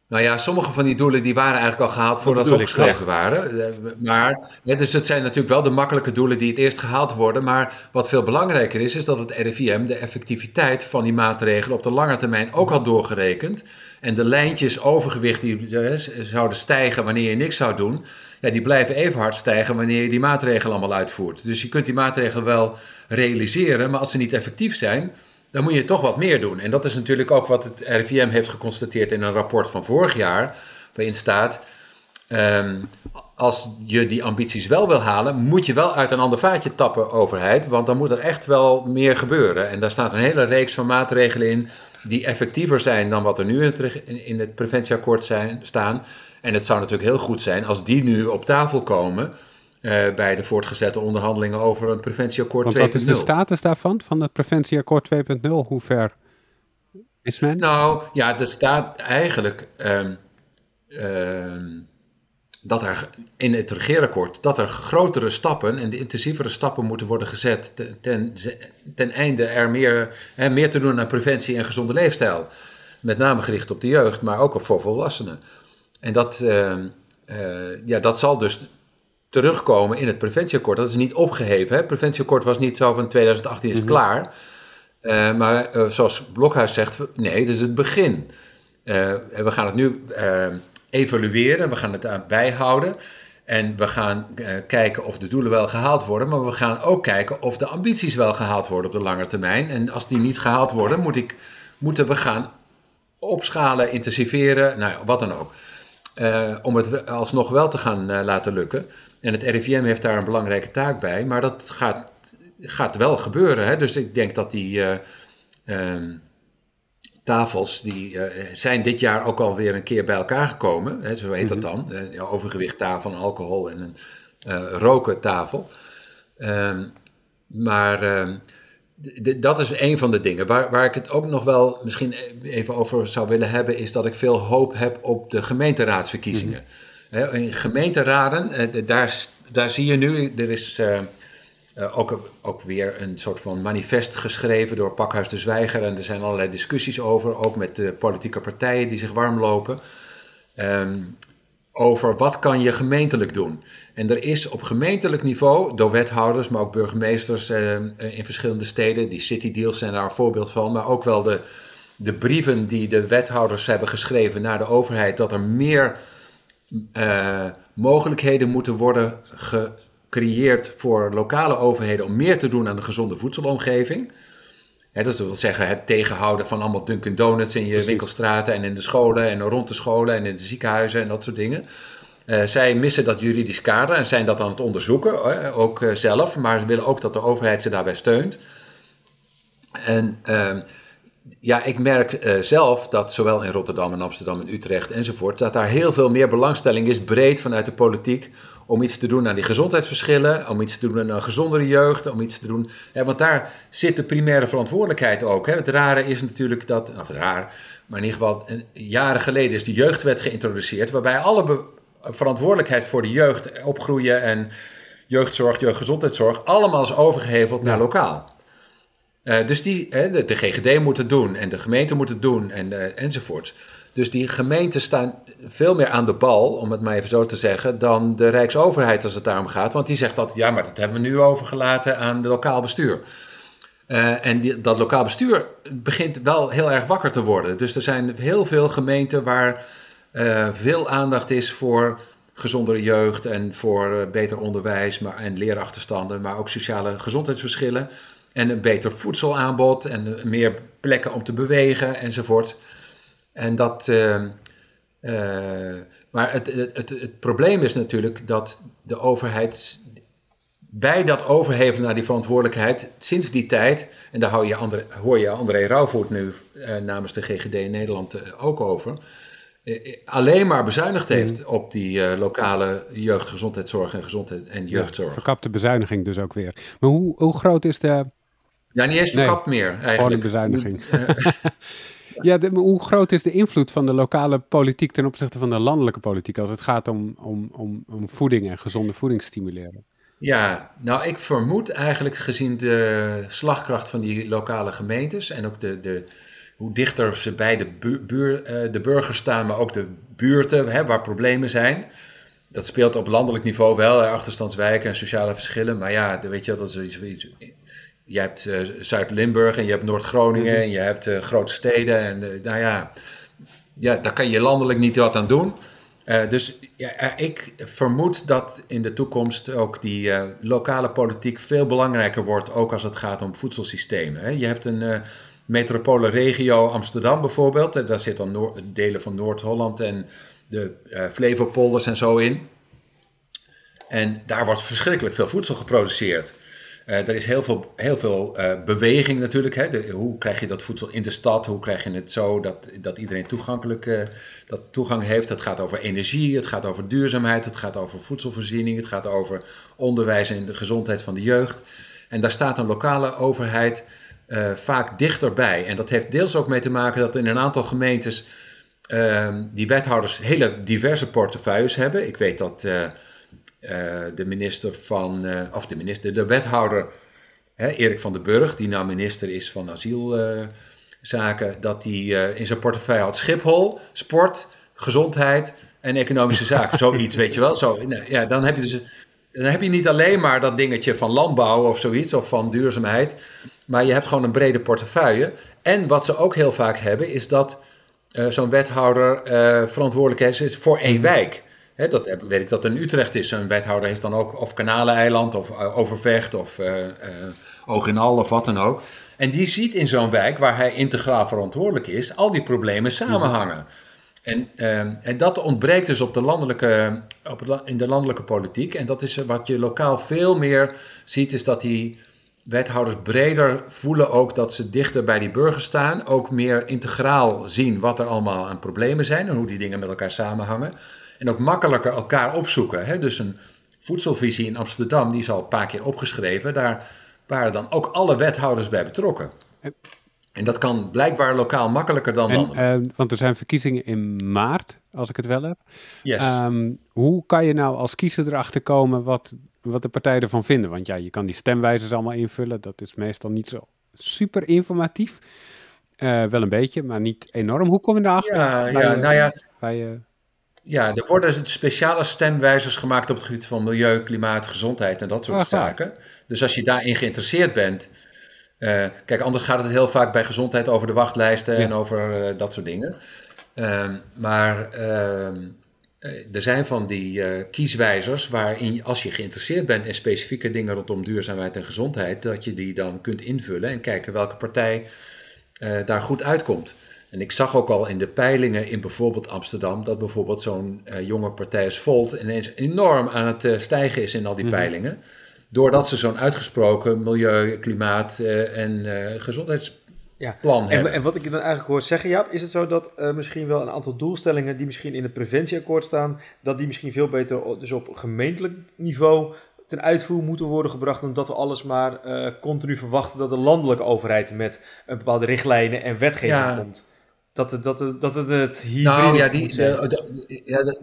Nou ja, sommige van die doelen die waren eigenlijk al gehaald voordat ze opgeschreven waren. Maar, dus het zijn natuurlijk wel de makkelijke doelen die het eerst gehaald worden. Maar wat veel belangrijker is, is dat het RIVM de effectiviteit van die maatregelen op de lange termijn ook had doorgerekend. En de lijntjes overgewicht die eh, zouden stijgen wanneer je niks zou doen, ja, die blijven even hard stijgen wanneer je die maatregelen allemaal uitvoert. Dus je kunt die maatregelen wel realiseren, maar als ze niet effectief zijn, dan moet je toch wat meer doen. En dat is natuurlijk ook wat het RIVM heeft geconstateerd in een rapport van vorig jaar, waarin staat. Ehm, als je die ambities wel wil halen, moet je wel uit een ander vaatje tappen, overheid. Want dan moet er echt wel meer gebeuren. En daar staat een hele reeks van maatregelen in die effectiever zijn dan wat er nu in het, preventieakkoord zijn, staan. En het zou natuurlijk heel goed zijn als die nu op tafel komen uh, bij de voortgezette onderhandelingen over een preventieakkoord 2.0. Wat is de status daarvan, van het preventieakkoord 2.0? Hoe ver is men? Nou ja, er staat eigenlijk uh, dat er in het regeerakkoord dat er grotere stappen en de intensievere stappen moeten worden gezet ten, ten einde er meer, hè, meer te doen aan preventie en gezonde leefstijl. Met name gericht op de jeugd, maar ook op voor volwassenen. En dat, uh, uh, ja, dat zal dus terugkomen in het preventieakkoord. Dat is niet opgeheven. Het preventieakkoord was niet zo van 2018 is het mm klaar. Uh, maar zoals Blokhuis zegt, nee, dit is het begin. we gaan het nu evalueren, we gaan het bijhouden. En we gaan kijken of de doelen wel gehaald worden. Maar we gaan ook kijken of de ambities wel gehaald worden op de lange termijn. En als die niet gehaald worden, moet ik, moeten we gaan opschalen, intensiveren, nou ja, wat dan ook. Uh, om het alsnog wel te gaan uh, laten lukken. En het RIVM heeft daar een belangrijke taak bij, maar dat gaat, gaat wel gebeuren. Hè? Dus ik denk dat die uh, tafels, die zijn dit jaar ook alweer een keer bij elkaar gekomen. Hè? Zo heet dat mhm. dan. overgewicht tafel, alcohol en een roken tafel. Ehm, maar ehm, dat is een van de dingen. Waar, waar ik het ook nog wel misschien even over zou willen hebben, is dat ik veel hoop heb op de gemeenteraadsverkiezingen. Mhm. In gemeenteraden, eh, daar, daar zie je nu, er is uh, ook, ook weer een soort van manifest geschreven door Pakhuis de Zwijger. En er zijn allerlei discussies over, ook met de politieke partijen die zich warm lopen. Um, over wat kan je gemeentelijk doen. En er is op gemeentelijk niveau, door wethouders, maar ook burgemeesters eh, in verschillende steden, die city deals zijn daar een voorbeeld van, maar ook wel de, de brieven die de wethouders hebben geschreven naar de overheid, dat er meer eh, mogelijkheden moeten worden gecreëerd voor lokale overheden om meer te doen aan de gezonde voedselomgeving. He, dat wil zeggen het tegenhouden van allemaal Dunkin' Donuts in je winkelstraten en in de scholen en rond de scholen en in de ziekenhuizen en dat soort dingen. Uh, zij missen dat juridisch kader en zijn dat aan het onderzoeken, ook uh, zelf, maar ze willen ook dat de overheid ze daarbij steunt. En uh, ja, ik merk eh, zelf dat zowel in Rotterdam en Amsterdam en Utrecht enzovoort, dat daar heel veel meer belangstelling is, breed vanuit de politiek, om iets te doen aan die gezondheidsverschillen, om iets te doen aan een gezondere jeugd, om iets te doen. want daar zit de primaire verantwoordelijkheid ook. Hè. Het rare is natuurlijk dat, of raar, maar in ieder geval, jaren geleden is de jeugdwet geïntroduceerd, waarbij alle verantwoordelijkheid voor de jeugd, opgroeien en jeugdzorg, jeugdgezondheidszorg, allemaal is overgeheveld naar lokaal. Uh, dus die, de, de, GGD moet het doen en de gemeente moet het doen en, uh, enzovoort. Dus die gemeenten staan veel meer aan de bal, om het maar even zo te zeggen, dan de Rijksoverheid als het daarom gaat. Want die zegt dat, ja, maar dat hebben we nu overgelaten aan de lokaal bestuur. Uh, en die, dat lokaal bestuur begint wel heel erg wakker te worden. Dus er zijn heel veel gemeenten waar uh, veel aandacht is voor gezondere jeugd en voor uh, beter onderwijs maar, en leerachterstanden, maar ook sociale gezondheidsverschillen. En een beter voedselaanbod en meer plekken om te bewegen enzovoort. En dat. maar het, het, het, het probleem is natuurlijk dat de overheid bij dat overheven naar die verantwoordelijkheid, sinds die tijd, en daar hou je André, hoor je André Rauwvoet nu eh, namens de GGD in Nederland eh, ook over, eh, eh alleen maar bezuinigd heeft mm. op die eh, lokale jeugdgezondheidszorg en gezondheid en jeugdzorg. Ja, verkapte bezuiniging dus ook weer. Maar hoe, hoe groot is de... Ja, niet eens verkapt meer eigenlijk. Gewoon een bezuiniging. (laughs) ja, hoe groot is de invloed van de lokale politiek ten opzichte van de landelijke politiek als het gaat om, om, om, om voeding en gezonde voeding stimuleren? Ja, nou ik vermoed eigenlijk gezien de slagkracht van die lokale gemeentes en ook de, de, hoe dichter ze bij de, buur, uh, de burgers staan, maar ook de buurten hè, waar problemen zijn. Dat speelt op landelijk niveau wel, achterstandswijken en sociale verschillen. Maar ja, weet je, dat is iets. Je hebt uh, Zuid-Limburg en je hebt Noord-Groningen mhm. en je hebt uh, grote steden. En nou ja, ja, daar kan je landelijk niet wat aan doen. Dus ja, eh, ik vermoed dat in de toekomst ook die lokale politiek veel belangrijker wordt, ook als het gaat om voedselsystemen. Hè. Je hebt een uh, metropole regio Amsterdam bijvoorbeeld, daar zitten dan delen van Noord-Holland en de Flevopolders en zo in. En daar wordt verschrikkelijk veel voedsel geproduceerd. Uh, er is heel veel, heel veel uh, beweging natuurlijk. Hè? hoe krijg je dat voedsel in de stad? Hoe krijg je het zo dat, dat iedereen toegankelijk, uh, dat toegang heeft? Het gaat over energie, het gaat over duurzaamheid, het gaat over voedselvoorziening, het gaat over onderwijs en de gezondheid van de jeugd. En daar staat een lokale overheid vaak dichterbij. En dat heeft deels ook mee te maken dat in een aantal gemeentes ehm, die wethouders hele diverse portefeuilles hebben. Ik weet dat eh, de minister van, uh, of de minister, de wethouder hè, Erik van den Burg, die nou minister is van asielzaken, dat hij eh, in zijn portefeuille had Schiphol, sport, gezondheid en economische zaken. (laughs) Zoiets, weet je wel. Zo, nou, ja, dan heb je dus dan heb je niet alleen maar dat dingetje van landbouw of zoiets, of van duurzaamheid, maar je hebt gewoon een brede portefeuille. En wat ze ook heel vaak hebben, is dat zo'n wethouder verantwoordelijk is voor één wijk dat weet ik dat in Utrecht is. Een wethouder heeft dan ook of Kanaleiland of uh, Overvecht of uh, uh, Al of wat dan ook. En die ziet in zo'n wijk waar hij integraal verantwoordelijk is, al die problemen samenhangen. En, en dat ontbreekt dus op de landelijke, op in de landelijke politiek. En dat is wat je lokaal veel meer ziet, is dat die wethouders breder voelen ook dat ze dichter bij die burgers staan. Ook meer integraal zien wat er allemaal aan problemen zijn en hoe die dingen met elkaar samenhangen. En ook makkelijker elkaar opzoeken. Hè? Dus een voedselvisie in Amsterdam, die is al een paar keer opgeschreven. Daar waren dan ook alle wethouders bij betrokken. En dat kan blijkbaar lokaal makkelijker dan en, uh, want er zijn verkiezingen in maart, als ik het wel heb. Yes. Um, hoe kan je nou als kiezer erachter komen wat, wat de partijen ervan vinden? Want ja, je kan die stemwijzers allemaal invullen. Dat is meestal niet zo super informatief. Uh, wel een beetje, maar niet enorm. Hoe kom je erachter? Ja, ja nou ja. Bij, ja, er worden speciale stemwijzers gemaakt op het gebied van milieu, klimaat, gezondheid en dat soort zaken. Dus als je daarin geïnteresseerd bent. Uh, kijk, anders gaat het heel vaak bij gezondheid over de wachtlijsten en over uh, dat soort dingen. Uh, maar ehm, eh, er zijn van die kieswijzers waarin, als je geïnteresseerd bent in specifieke dingen rondom duurzaamheid en gezondheid, dat je die dan kunt invullen en kijken welke partij daar goed uitkomt. En ik zag ook al in de peilingen in bijvoorbeeld Amsterdam dat bijvoorbeeld zo'n uh, jonge partij als Volt ineens enorm aan het uh, stijgen is in al die mhm. peilingen. Doordat ze zo'n uitgesproken milieu, klimaat uh, en gezondheidsplan ja. hebben. En, wat ik je dan eigenlijk hoor zeggen, Jaap, is het zo dat misschien wel een aantal doelstellingen die misschien in het preventieakkoord staan, dat die misschien veel beter dus op gemeentelijk niveau ten uitvoer moeten worden gebracht dan dat we alles maar continu verwachten dat de landelijke overheid met een bepaalde richtlijnen en wetgeving komt. Dat het, dat het, dat het, het hybride nou, ja, die, de, ja,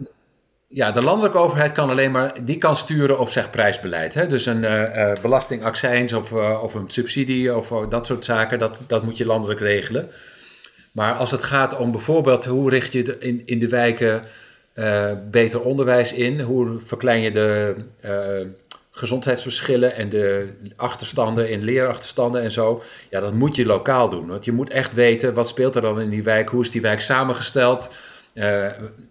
ja, de landelijke overheid kan alleen maar, die kan sturen op zeg prijsbeleid. Hè? Dus een uh, belastingaccijns of, of een subsidie of dat soort zaken, dat, dat moet je landelijk regelen. Maar als het gaat om bijvoorbeeld hoe richt je in, in de wijken beter onderwijs in, hoe verklein je de gezondheidsverschillen en de achterstanden in leerachterstanden en zo. Ja, dat moet je lokaal doen. Want je moet echt weten wat speelt er dan in die wijk, hoe is die wijk samengesteld. Uh,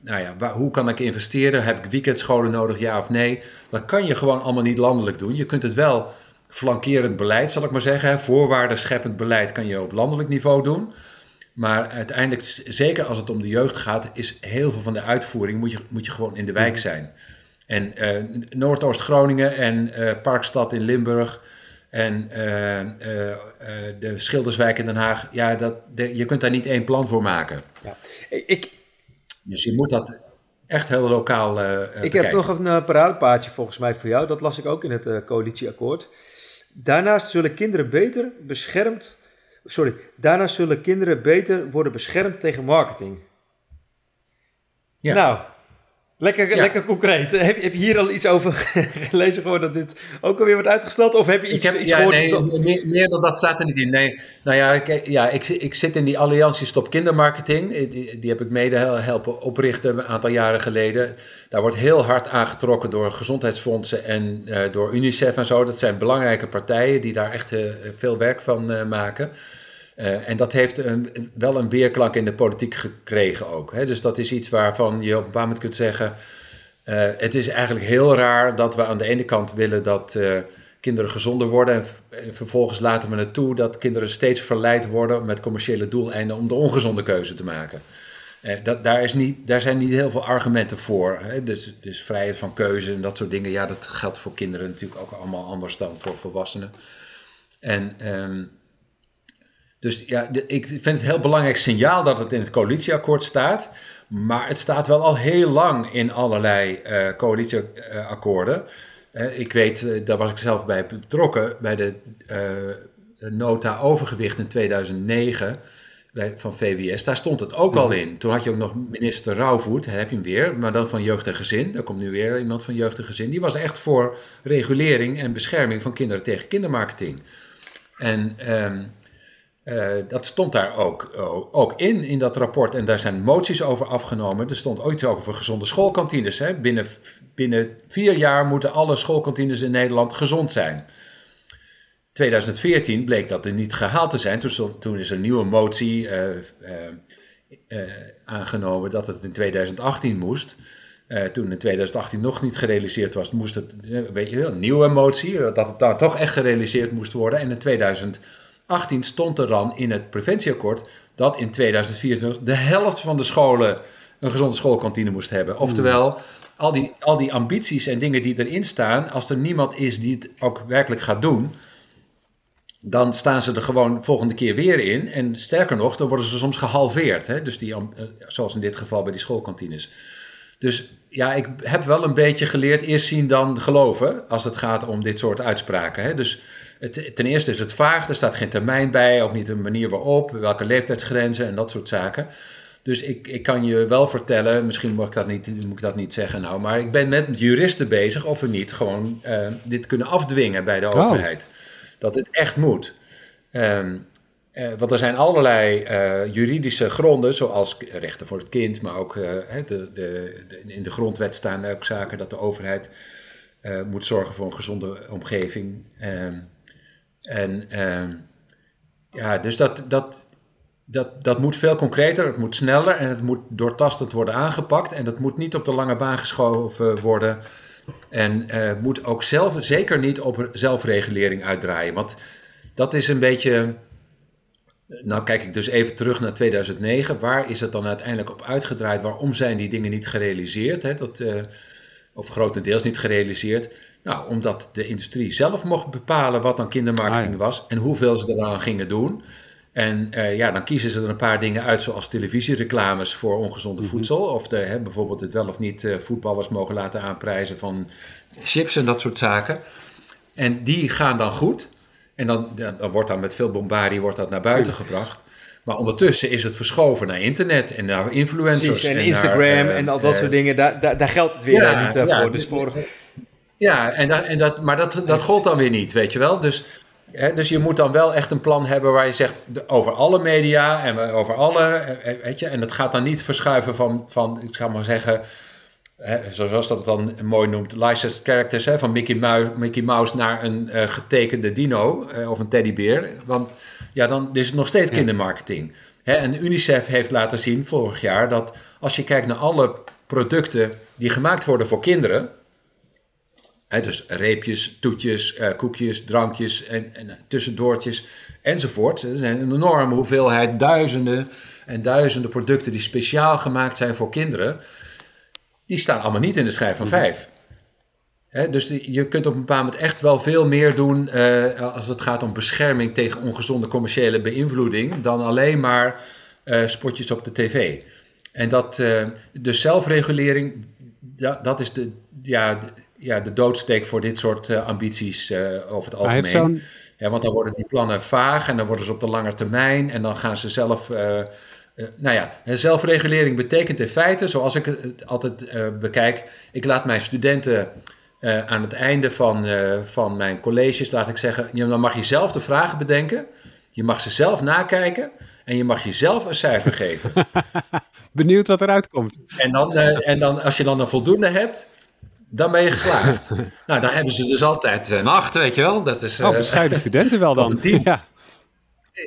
nou ja, waar, hoe kan ik investeren? Heb ik weekendscholen nodig, ja of nee? Dat kan je gewoon allemaal niet landelijk doen. Je kunt het wel flankerend beleid, zal ik maar zeggen. Voorwaarden scheppend beleid kan je op landelijk niveau doen. Maar uiteindelijk, zeker als het om de jeugd gaat, is heel veel van de uitvoering moet je, moet je gewoon in de wijk zijn. En uh, Noordoost-Groningen en uh, Parkstad in Limburg en uh, de Schilderswijk in Den Haag, ja, dat, de, je kunt daar niet één plan voor maken. Ja. Ik, dus je moet dat echt heel lokaal Ik heb nog een paradepaadje volgens mij voor jou, dat las ik ook in het coalitieakkoord. Daarnaast zullen kinderen beter beschermd, sorry, daarnaast zullen kinderen beter worden beschermd tegen marketing. Ja. Nou, Lekker, lekker concreet. (laughs) Heb, heb je hier al iets over (laughs) gelezen gewoon dat dit ook alweer wordt uitgesteld? Of heb je iets, iets ja, gehoord? Nee, meer, meer, dan dat staat er niet in. Nee, nou ja, ik, ja, ik, ik zit in die Alliantie Stop Kindermarketing. Die, die heb ik mede helpen oprichten een aantal jaren geleden. Daar wordt heel hard aangetrokken door gezondheidsfondsen en uh, door UNICEF en zo. Dat zijn belangrijke partijen die daar echt uh, veel werk van uh, maken. Uh, en dat heeft een, wel een weerklank in de politiek gekregen ook. Hè? Dus dat is iets waarvan je op een bepaald moment kunt zeggen... Uh, het is eigenlijk heel raar dat we aan de ene kant willen dat uh, kinderen gezonder worden... En, vervolgens laten we het toe dat kinderen steeds verleid worden... met commerciële doeleinden om de ongezonde keuze te maken. Dat, daar, is niet, daar zijn niet heel veel argumenten voor. Hè? Dus, dus vrijheid van keuze en dat soort dingen... ja, dat geldt voor kinderen natuurlijk ook allemaal anders dan voor volwassenen. En... Um, dus ja, ik vind het een heel belangrijk signaal dat het in het coalitieakkoord staat. Maar het staat wel al heel lang in allerlei uh, coalitieakkoorden. Uh, ik weet, uh, daar was ik zelf bij betrokken, bij de nota overgewicht in 2009 bij, van VWS. Daar stond het ook al mhm. in. Toen had je ook nog minister Rauwvoet, heb je hem weer, maar dan van jeugd en gezin. Daar komt nu weer iemand van jeugd en gezin. Die was echt voor regulering en bescherming van kinderen tegen kindermarketing. En... Ehm, uh, dat stond daar ook, ook in, in dat rapport. En daar zijn moties over afgenomen. Er stond ooit over gezonde schoolkantines. Hè. Binnen, binnen vier jaar moeten alle schoolkantines in Nederland gezond zijn. 2014 bleek dat er niet gehaald te zijn. Toen, toen is een nieuwe motie uh, aangenomen dat het in 2018 moest. toen in 2018 nog niet gerealiseerd was, moest het, weet je wel, een nieuwe motie, dat het dan toch echt gerealiseerd moest worden. En in 2018 18 stond er dan in het preventieakkoord dat in 2024 de helft van de scholen een gezonde schoolkantine moest hebben. Oftewel, al die, al die ambities en dingen die erin staan, als er niemand is die het ook werkelijk gaat doen, dan staan ze er gewoon volgende keer weer in. En sterker nog, dan worden ze soms gehalveerd. Hè? Dus die, eh, zoals in dit geval bij die schoolkantines. Dus ja, ik heb wel een beetje geleerd eerst zien dan geloven als het gaat om dit soort uitspraken. Hè? Dus het, ten eerste is het vaag, er staat geen termijn bij, ook niet de manier waarop, welke leeftijdsgrenzen en dat soort zaken. Dus ik, ik kan je wel vertellen, misschien moet ik, dat niet, moet ik dat niet zeggen nou, maar ik ben met juristen bezig of we niet gewoon uh, dit kunnen afdwingen bij de oh. overheid. Dat het echt moet. Um, uh, want er zijn allerlei uh, juridische gronden, zoals rechten voor het kind, maar ook de, de, de, in de grondwet staan ook zaken dat de overheid moet zorgen voor een gezonde omgeving. Ehm, en uh, ja, dus dat, dat, dat, dat moet veel concreter, het moet sneller en het moet doortastend worden aangepakt. En dat moet niet op de lange baan geschoven worden. En uh, moet ook zelf, zeker niet op zelfregulering uitdraaien. Want dat is een beetje. Nou, kijk ik dus even terug naar 2009. Waar is het dan uiteindelijk op uitgedraaid? Waarom zijn die dingen niet gerealiseerd? Hè? Dat, uh, of grotendeels niet gerealiseerd. Nou, omdat de industrie zelf mocht bepalen wat dan kindermarketing ah, was en hoeveel ze eraan gingen doen. En uh, ja, dan kiezen ze er een paar dingen uit, zoals televisiereclames voor ongezonde mhm. voedsel. Of de, hè, bijvoorbeeld het wel of niet uh, voetballers mogen laten aanprijzen van chips en dat soort zaken. En die gaan dan goed. En dan, dan wordt dan met veel bombardie wordt dat naar buiten gebracht. Maar ondertussen is het verschoven naar internet en naar influencers. Precies, en, Instagram en al dat soort dingen. Daar, daar, daar, geldt het weer niet uh, voor. Dus voor... Ja, en dat, en dat, maar dat, dat gold dan weer niet, weet je wel. Dus dus je moet dan wel echt een plan hebben waar je zegt over alle media en over alle, weet je, en het gaat dan niet verschuiven van, van ik zou maar zeggen, zoals dat het dan mooi noemt, licensed characters, hè, van Mickey Mouse, Mickey Mouse naar een uh, getekende dino uh, of een teddybeer. Want ja, dan is het nog steeds kindermarketing. Hè, en UNICEF heeft laten zien vorig jaar dat als je kijkt naar alle producten die gemaakt worden voor kinderen, dus reepjes, toetjes, uh, koekjes, drankjes en, en tussendoortjes enzovoort. Er zijn een enorme hoeveelheid, duizenden en duizenden producten die speciaal gemaakt zijn voor kinderen. Die staan allemaal niet in de schijf van vijf. dus je kunt op een bepaald moment echt wel veel meer doen uh, als het gaat om bescherming tegen ongezonde commerciële beïnvloeding dan alleen maar uh, spotjes op de tv. En dat, de zelfregulering, dat, dat is de, ja, ja, de doodsteek voor dit soort uh, ambities uh, over het algemeen. Ja, want dan worden die plannen vaag en dan worden ze op de lange termijn en dan gaan ze zelf. Uh, nou ja, zelfregulering betekent in feite, zoals ik het altijd bekijk, ik laat mijn studenten aan het einde van, van mijn colleges, laat ik zeggen, dan mag je zelf de vragen bedenken, je mag ze zelf nakijken en je mag jezelf een cijfer geven. (laughs) Benieuwd wat eruit komt. En dan, en dan als je dan een voldoende hebt, dan ben je geslaagd. (laughs) nou, dan hebben ze dus altijd een acht, weet je wel. Dat is, oh, eh, bescheiden studenten wel dan. (laughs) Ja.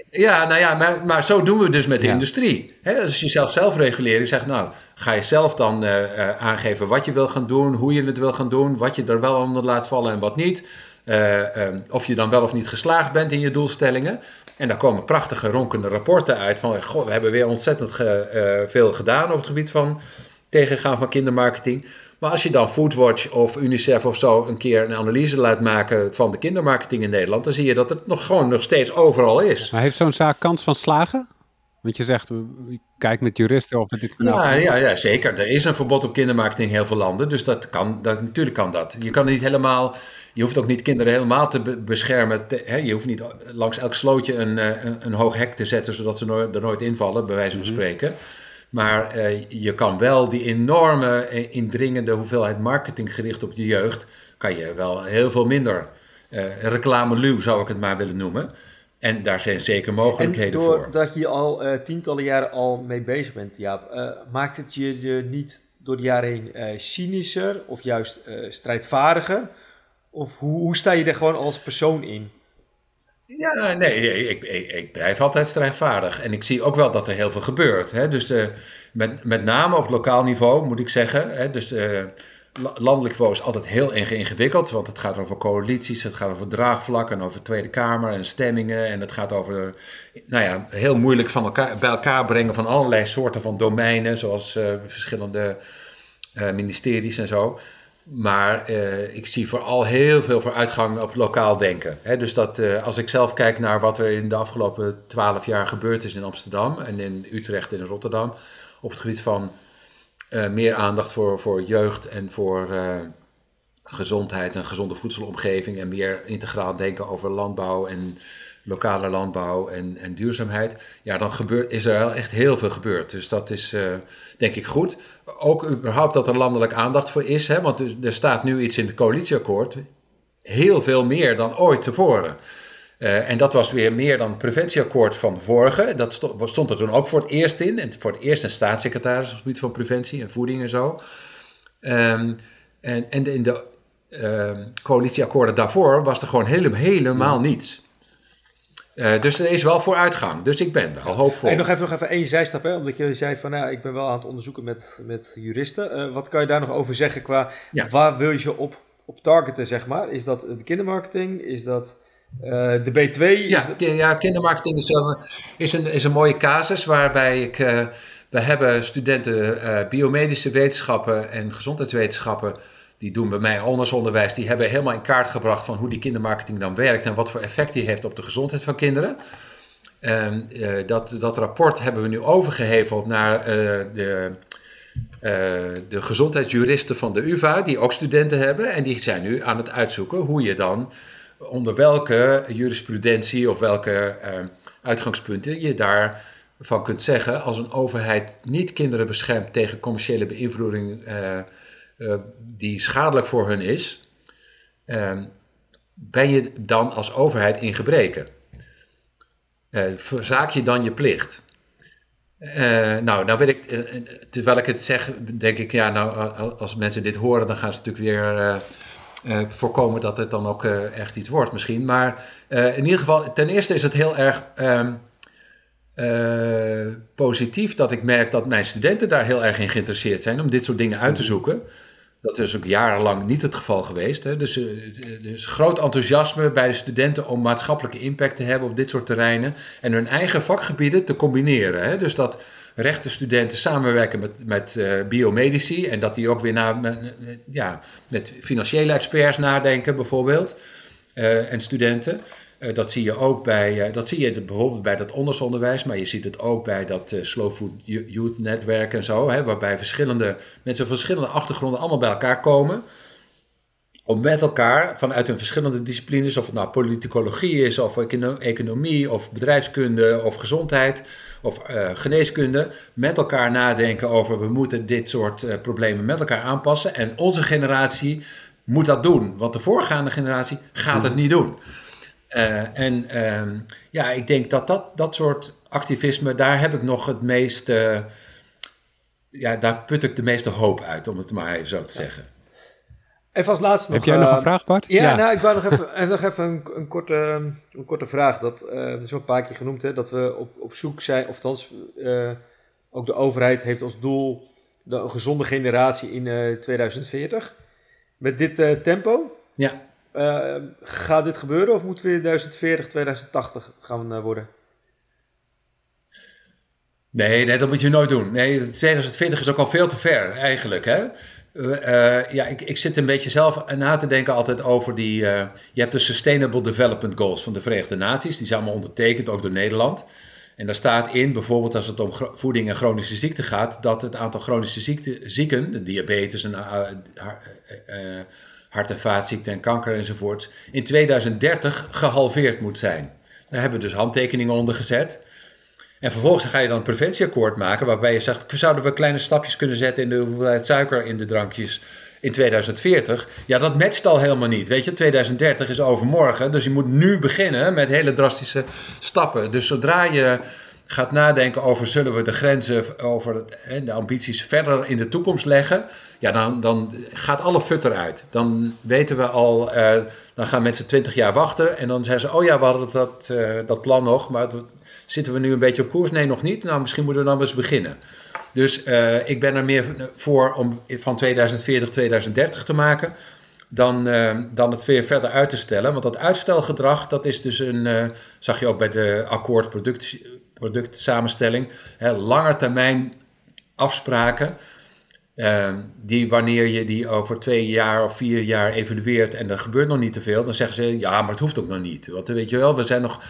Ja, nou ja, maar, maar zo doen we dus met de industrie. He, als je zelf zelfregulering zegt, nou, ga je zelf dan uh, uh, aangeven wat je wil gaan doen, hoe je het wil gaan doen, wat je er wel onder laat vallen en wat niet. Uh, um, of je dan wel of niet geslaagd bent in je doelstellingen. En daar komen prachtige ronkende rapporten uit van, goh, we hebben weer ontzettend ge, veel gedaan op het gebied van tegengaan van kindermarketing. Maar als je dan Foodwatch of UNICEF of zo een keer een analyse laat maken van de kindermarketing in Nederland, dan zie je dat het nog gewoon nog steeds overal is. Maar heeft zo'n zaak kans van slagen? Want je zegt, kijk met juristen of het dit ja, ja, ja, zeker. Er is een verbod op kindermarketing in heel veel landen. Dus dat kan, dat, natuurlijk kan dat. Je kan niet helemaal, je hoeft ook niet kinderen helemaal te beschermen. hè? Je hoeft niet langs elk slootje een, eh, een, een, hoog hek te zetten, zodat ze er nooit invallen, bij wijze van mhm. spreken. Maar eh, je kan wel die enorme, eh, indringende hoeveelheid marketing gericht op de jeugd, kan je wel heel veel minder. Uh, reclame zou ik het maar willen noemen. En daar zijn zeker mogelijkheden en voor. Doordat je al tientallen jaren al mee bezig bent, Jaap, maakt het je, je niet door de jaren heen cynischer of juist strijdvaardiger? Of hoe, hoe sta je er gewoon als persoon in? Ja, nee, ik, ik, ik, blijf altijd strijdvaardig. En ik zie ook wel dat er heel veel gebeurt. Hè? Dus uh, met, met name op lokaal niveau moet ik zeggen. Hè? Dus uh, landelijk niveau is altijd heel ingewikkeld. Want het gaat over coalities, het gaat over draagvlakken, over Tweede Kamer en stemmingen. En het gaat over, nou ja, heel moeilijk van elkaar, bij elkaar brengen van allerlei soorten van domeinen. Zoals uh, verschillende ministeries en zo. Maar uh, ik zie vooral heel veel vooruitgang op lokaal denken. dus dat uh, als ik zelf kijk naar wat er in de afgelopen twaalf jaar gebeurd is in Amsterdam en in Utrecht en in Rotterdam. op het gebied van uh, meer aandacht voor, voor jeugd en voor gezondheid en gezonde voedselomgeving. en meer integraal denken over landbouw en lokale landbouw en, en duurzaamheid. Ja, dan gebeurt, is er wel echt heel veel gebeurd. Dus dat is denk ik goed ook überhaupt dat er landelijk aandacht voor is. Hè, want er staat nu iets in het coalitieakkoord. Heel veel meer dan ooit tevoren. Uh, en dat was weer meer dan het preventieakkoord van de vorige. Dat stond, er toen ook voor het eerst in. En voor het eerst een staatssecretaris op het gebied van preventie en voeding en zo. Um, en, en in de uh, coalitieakkoorden daarvoor was er gewoon helemaal, helemaal niets. Uh, dus er is wel vooruitgang. Dus ik ben wel hoopvol. En nog even, nog even één zijstap, hè? omdat je zei van nou, ik ben wel aan het onderzoeken met, met juristen. Uh, wat kan je daar nog over zeggen qua waar wil je je op, op targeten, zeg maar? Is dat de kindermarketing? Is dat uh, de B2? Ja, ja kindermarketing is, een, is, een, is een mooie casus waarbij ik... we hebben studenten biomedische wetenschappen en gezondheidswetenschappen die doen bij mij onderwijs, die hebben helemaal in kaart gebracht van hoe die kindermarketing dan werkt en wat voor effect die heeft op de gezondheid van kinderen. En, uh, dat, dat rapport hebben we nu overgeheveld naar uh, de, uh, de gezondheidsjuristen van de UvA, die ook studenten hebben. En die zijn nu aan het uitzoeken hoe je dan, onder welke jurisprudentie of welke uitgangspunten je daar van kunt zeggen, als een overheid niet kinderen beschermt tegen commerciële beïnvloeding die schadelijk voor hun is, ehm, ben je dan als overheid in gebreken? verzaak je dan je plicht? Uh, nou, nou weet ik, terwijl ik het zeg, denk ik, ja, nou, als mensen dit horen, dan gaan ze natuurlijk weer voorkomen dat het dan ook echt iets wordt misschien. Maar in ieder geval, ten eerste is het heel erg um, positief dat ik merk dat mijn studenten daar heel erg in geïnteresseerd zijn om dit soort dingen uit te zoeken. Dat is ook jarenlang niet het geval geweest. Hè. Dus er is groot enthousiasme bij de studenten om maatschappelijke impact te hebben op dit soort terreinen en hun eigen vakgebieden te combineren. Hè. Dus dat rechtenstudenten samenwerken met, met uh, biomedici en dat die ook weer naar, met, ja, met financiële experts nadenken, bijvoorbeeld. Uh, en studenten. Uh, dat zie je ook bij, dat zie je bijvoorbeeld bij dat ondersonderwijs, maar je ziet het ook bij dat Slow Food Youth Netwerk en zo, hè, waarbij verschillende mensen van verschillende achtergronden allemaal bij elkaar komen om met elkaar vanuit hun verschillende disciplines, of het nou politicologie is, of economie, of bedrijfskunde, of gezondheid, of uh, geneeskunde, met elkaar nadenken over we moeten dit soort uh, problemen met elkaar aanpassen. En onze generatie moet dat doen, want de voorgaande generatie gaat het niet doen. Uh, en ehm, ja, ik denk dat, dat dat soort activisme, daar heb ik nog het meeste, ja, daar put ik de meeste hoop uit, om het maar even zo te zeggen. Even als laatste nog... Heb jij nog een vraag, Bart? Ja, ja, nou, ik wou nog (laughs) even, nog even een, een, korte, een korte vraag. Dat uh, is al een paar keer genoemd, hè, dat we op, op zoek zijn, of althans, uh, ook de overheid heeft als doel de, een gezonde generatie in uh, eh, 2040. Met dit tempo, ja. Gaat dit gebeuren of in 2040, 2080 gaan worden? Nee, dat moet je nooit doen. Nee, 2040 is ook al veel te ver eigenlijk. Hè? Uh, ja, ik, ik zit een beetje zelf na te denken altijd over die... Uh, je hebt de Sustainable Development Goals van de Verenigde Naties. Die zijn allemaal ondertekend, ook door Nederland. En daar staat in, bijvoorbeeld als het om voeding en chronische ziekten gaat... dat het aantal chronische ziekte, zieken, diabetes en uh, hart- en vaatziekten en kanker enzovoort... in 2030 gehalveerd moet zijn. Daar hebben we dus handtekeningen onder gezet... En vervolgens ga je dan een preventieakkoord maken waarbij je zegt, zouden we kleine stapjes kunnen zetten in de hoeveelheid suiker in de drankjes in 2040? Ja, dat matcht al helemaal niet. Weet je, 2030 is overmorgen, dus je moet nu beginnen met hele drastische stappen. Dus zodra je gaat nadenken over zullen we de grenzen over de ambities verder in de toekomst leggen, ja, dan, dan gaat alle fut eruit. Dan weten we al, eh, dan gaan mensen 20 jaar wachten en dan zeggen ze, oh ja, we hadden dat, uh, dat plan nog, maar het, Zitten we nu een beetje op koers? Nee, nog niet. Nou, misschien moeten we dan eens beginnen. Dus uh, ik ben er meer voor om van 2040 2030 te maken dan, dan het weer verder uit te stellen. Want dat uitstelgedrag, dat is dus een, zag je ook bij de akkoord product, productsamenstelling, hè, lange termijn afspraken. die wanneer je die over twee jaar of vier jaar evalueert en er gebeurt nog niet te veel, dan zeggen ze ja, maar het hoeft ook nog niet. Want weet je wel, we zijn nog,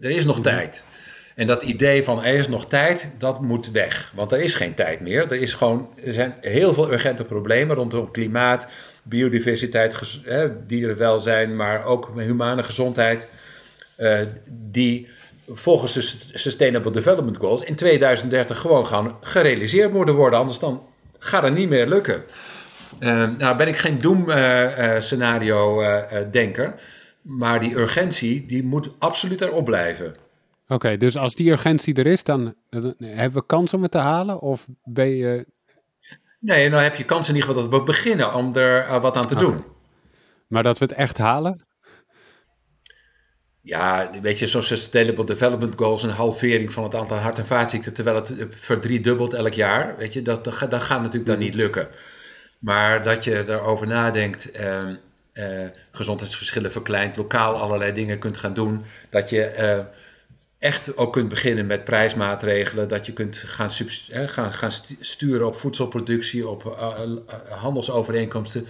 er is nog mhm. tijd. En dat idee van er is nog tijd, dat moet weg. Want er is geen tijd meer. Er, is gewoon, er zijn heel veel urgente problemen rondom klimaat, biodiversiteit, dierenwelzijn, maar ook humane gezondheid. Uh, die volgens de Sustainable Development Goals in 2030 gewoon gaan gerealiseerd moeten worden. Anders dan gaat het niet meer lukken. Uh, nou ben ik geen doem-scenario-denker. Uh, maar die urgentie die moet absoluut erop blijven. Oké, dus als die urgentie er is, dan, hebben we kans om het te halen? Of ben je... Nee, nou heb je kans in ieder geval dat we beginnen om er wat aan te doen. Maar dat we het echt halen? Ja, weet je, zo'n Sustainable Development Goals, een halvering van het aantal hart- en vaatziekten, terwijl het verdriedubbelt elk jaar, weet je, dat, dat, dat gaat natuurlijk dan mm. niet lukken. Maar dat je erover nadenkt, uh, uh, gezondheidsverschillen verkleint, lokaal allerlei dingen kunt gaan doen, dat je eh, echt ook kunt beginnen met prijsmaatregelen. Dat je kunt gaan, gaan, gaan sturen op voedselproductie, op uh, handelsovereenkomsten.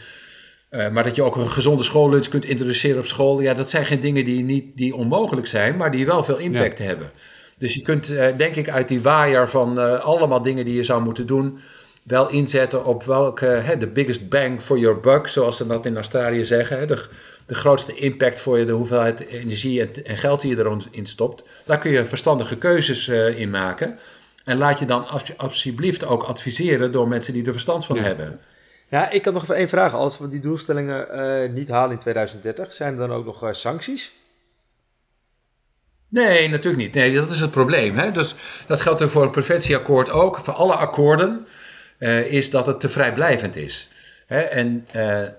Uh, maar dat je ook een gezonde schoollunch kunt introduceren op school. Ja, dat zijn geen dingen die, niet, die onmogelijk zijn, maar die wel veel impact hebben. Dus je kunt, uh, denk ik, uit die waaier van allemaal dingen die je zou moeten doen. wel inzetten op welke, de biggest bang for your buck, zoals ze dat in Australië zeggen. Hè, de, de grootste impact voor je, de hoeveelheid energie en, en geld die je erin stopt. Daar kun je verstandige keuzes in maken. En laat je dan alsjeblieft ook adviseren door mensen die er verstand van hebben. Ja, ik had nog even één vraag. Als we die doelstellingen uh, niet halen in 2030, zijn er dan ook nog uh, sancties? Nee, natuurlijk niet. Nee, dat is het probleem. Hè? Dus dat geldt er voor een preventieakkoord ook. Voor alle akkoorden uh, is dat het te vrijblijvend is. Hè? En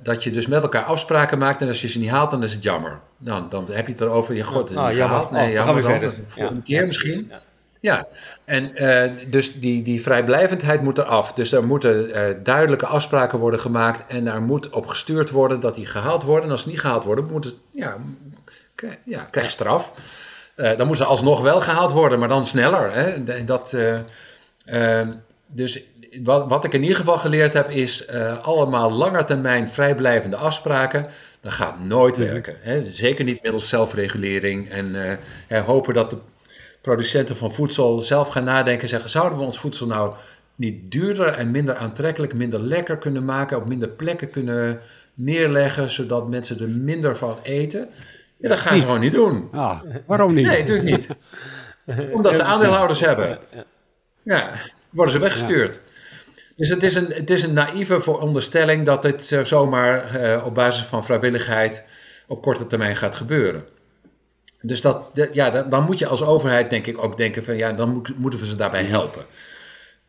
dat je dus met elkaar afspraken maakt en als je ze niet haalt, dan is het jammer. Dan, dan heb je het erover. Je god, het is ah, niet jammer. gehaald. Nee, oh, jammer gaan we verder. Volgende keer misschien. Ja. Ja, en uh, dus die, die vrijblijvendheid moet eraf. Dus er moeten uh, duidelijke afspraken worden gemaakt en er moet op gestuurd worden dat die gehaald worden. En als ze niet gehaald worden, moet het, ja, krijg, ja, krijg straf. Uh, dan moeten ze alsnog wel gehaald worden, maar dan sneller. Hè? Dat, dus wat, wat ik in ieder geval geleerd heb, is allemaal langetermijn vrijblijvende afspraken. Dat gaat nooit werken. Hè? Zeker niet middels zelfregulering en hopen dat de producenten van voedsel zelf gaan nadenken en zeggen: zouden we ons voedsel nou niet duurder en minder aantrekkelijk, minder lekker kunnen maken, op minder plekken kunnen neerleggen, zodat mensen er minder van eten? Ja, dat gaan ze gewoon niet doen. Ah, waarom niet? Nee, natuurlijk niet. Omdat ze aandeelhouders hebben. Ja, worden ze weggestuurd. Dus het is een, het is een naïeve veronderstelling dat dit zomaar uh, op basis van vrijwilligheid op korte termijn gaat gebeuren. Dus dat, ja, dan moet je als overheid denk ik ook denken van ja, dan moeten we ze daarbij helpen.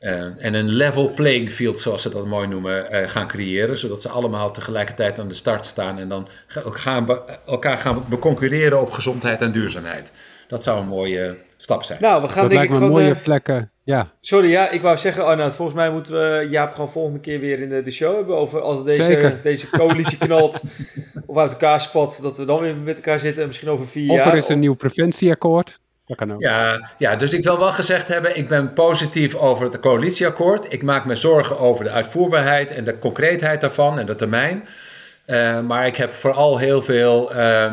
Uh, en een level playing field, zoals ze dat mooi noemen, uh, gaan creëren. Zodat ze allemaal tegelijkertijd aan de start staan en dan gaan elkaar gaan beconcurreren op gezondheid en duurzaamheid. Dat zou een mooie stap zijn. Nou, we gaan dat lijkt me mooie uh, plekken. Ja. Sorry, ja, ik wou zeggen, Arnoud, volgens mij moeten we Jaap gewoon volgende keer weer in de, de show hebben over als deze, deze coalitie (laughs) knalt of uit elkaar spat, dat we dan weer met elkaar zitten en misschien over vier jaar. Of er is een nieuw preventieakkoord. Dat kan ook. Ja, ja, dus ik wil wel gezegd hebben, ik ben positief over het coalitieakkoord. Ik maak me zorgen over de uitvoerbaarheid en de concreetheid daarvan en de termijn. Uh, maar ik heb vooral heel veel... Uh,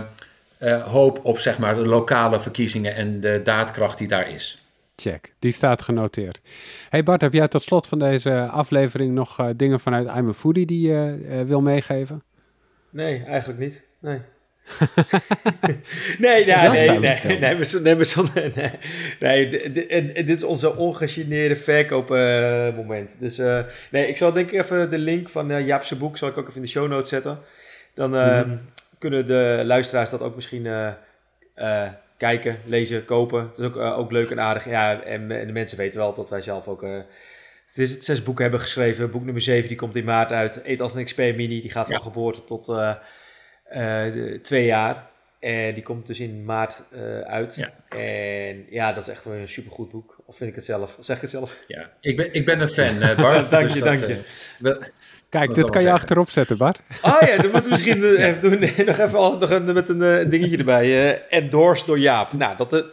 eh, hoop op zeg maar, de lokale verkiezingen en de daadkracht die daar is. Check, die staat genoteerd. Hey Bart, heb jij tot slot van deze aflevering nog eh, dingen vanuit I'm a Foodie die je eh, wil meegeven? Nee, eigenlijk niet. Nee. nee, nee, nee, nee, nee, nee, nee, nee, dit is onze ongegeneerde verkoopmoment. moment. dus nee, ik zal denk ik even de link van uh, Jaapse boek zal ik ook even in de show notes zetten. Dan. Ehm, mhm kunnen de luisteraars dat ook misschien uh, uh, kijken, lezen, kopen. Het is ook, uh, ook leuk en aardig. Ja, en, en, de mensen weten wel dat wij zelf ook het is het zes boeken hebben geschreven. Boek nummer 7 die komt in maart uit. Eet als een expert mini. Die gaat van geboorte tot twee jaar. En die komt dus in maart uit. Ja. En ja, dat is echt wel een supergoed boek. Of vind ik het zelf? Zeg ik het zelf? Ja, ik ben, ik ben een fan, (laughs) Bart. dank je, dus dank je. Kijk, dit kan je achterop zetten, Bart. (laughs) Ah ja, dan moeten we misschien eh, even doen, nog even nog een, met een uh, dingetje erbij. Uh, endorsed door Jaap. Nou, dat... Uh,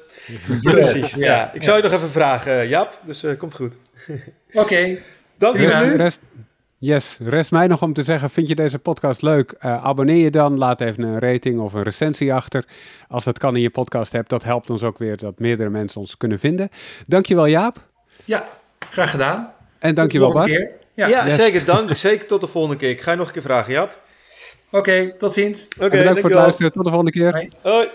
(laughs) precies, ja. Ik zou je nog even vragen, Jaap. Dus komt goed. (laughs) Oké. Okay. Dank je wel. Rest, yes, rest mij nog om te zeggen, vind je deze podcast leuk? abonneer je dan, laat even een rating of een recensie achter. Als dat kan in je podcast hebt, dat helpt ons ook weer dat meerdere mensen ons kunnen vinden. Dankjewel Jaap. Ja, graag gedaan. En dankjewel Bart. Keer. Ja, ja zeker. Dank. Zeker tot de volgende keer. Ik ga je nog een keer vragen, Jap. Oké, tot ziens. Oké, okay, bedankt voor het luisteren. Tot de volgende keer. Hoi.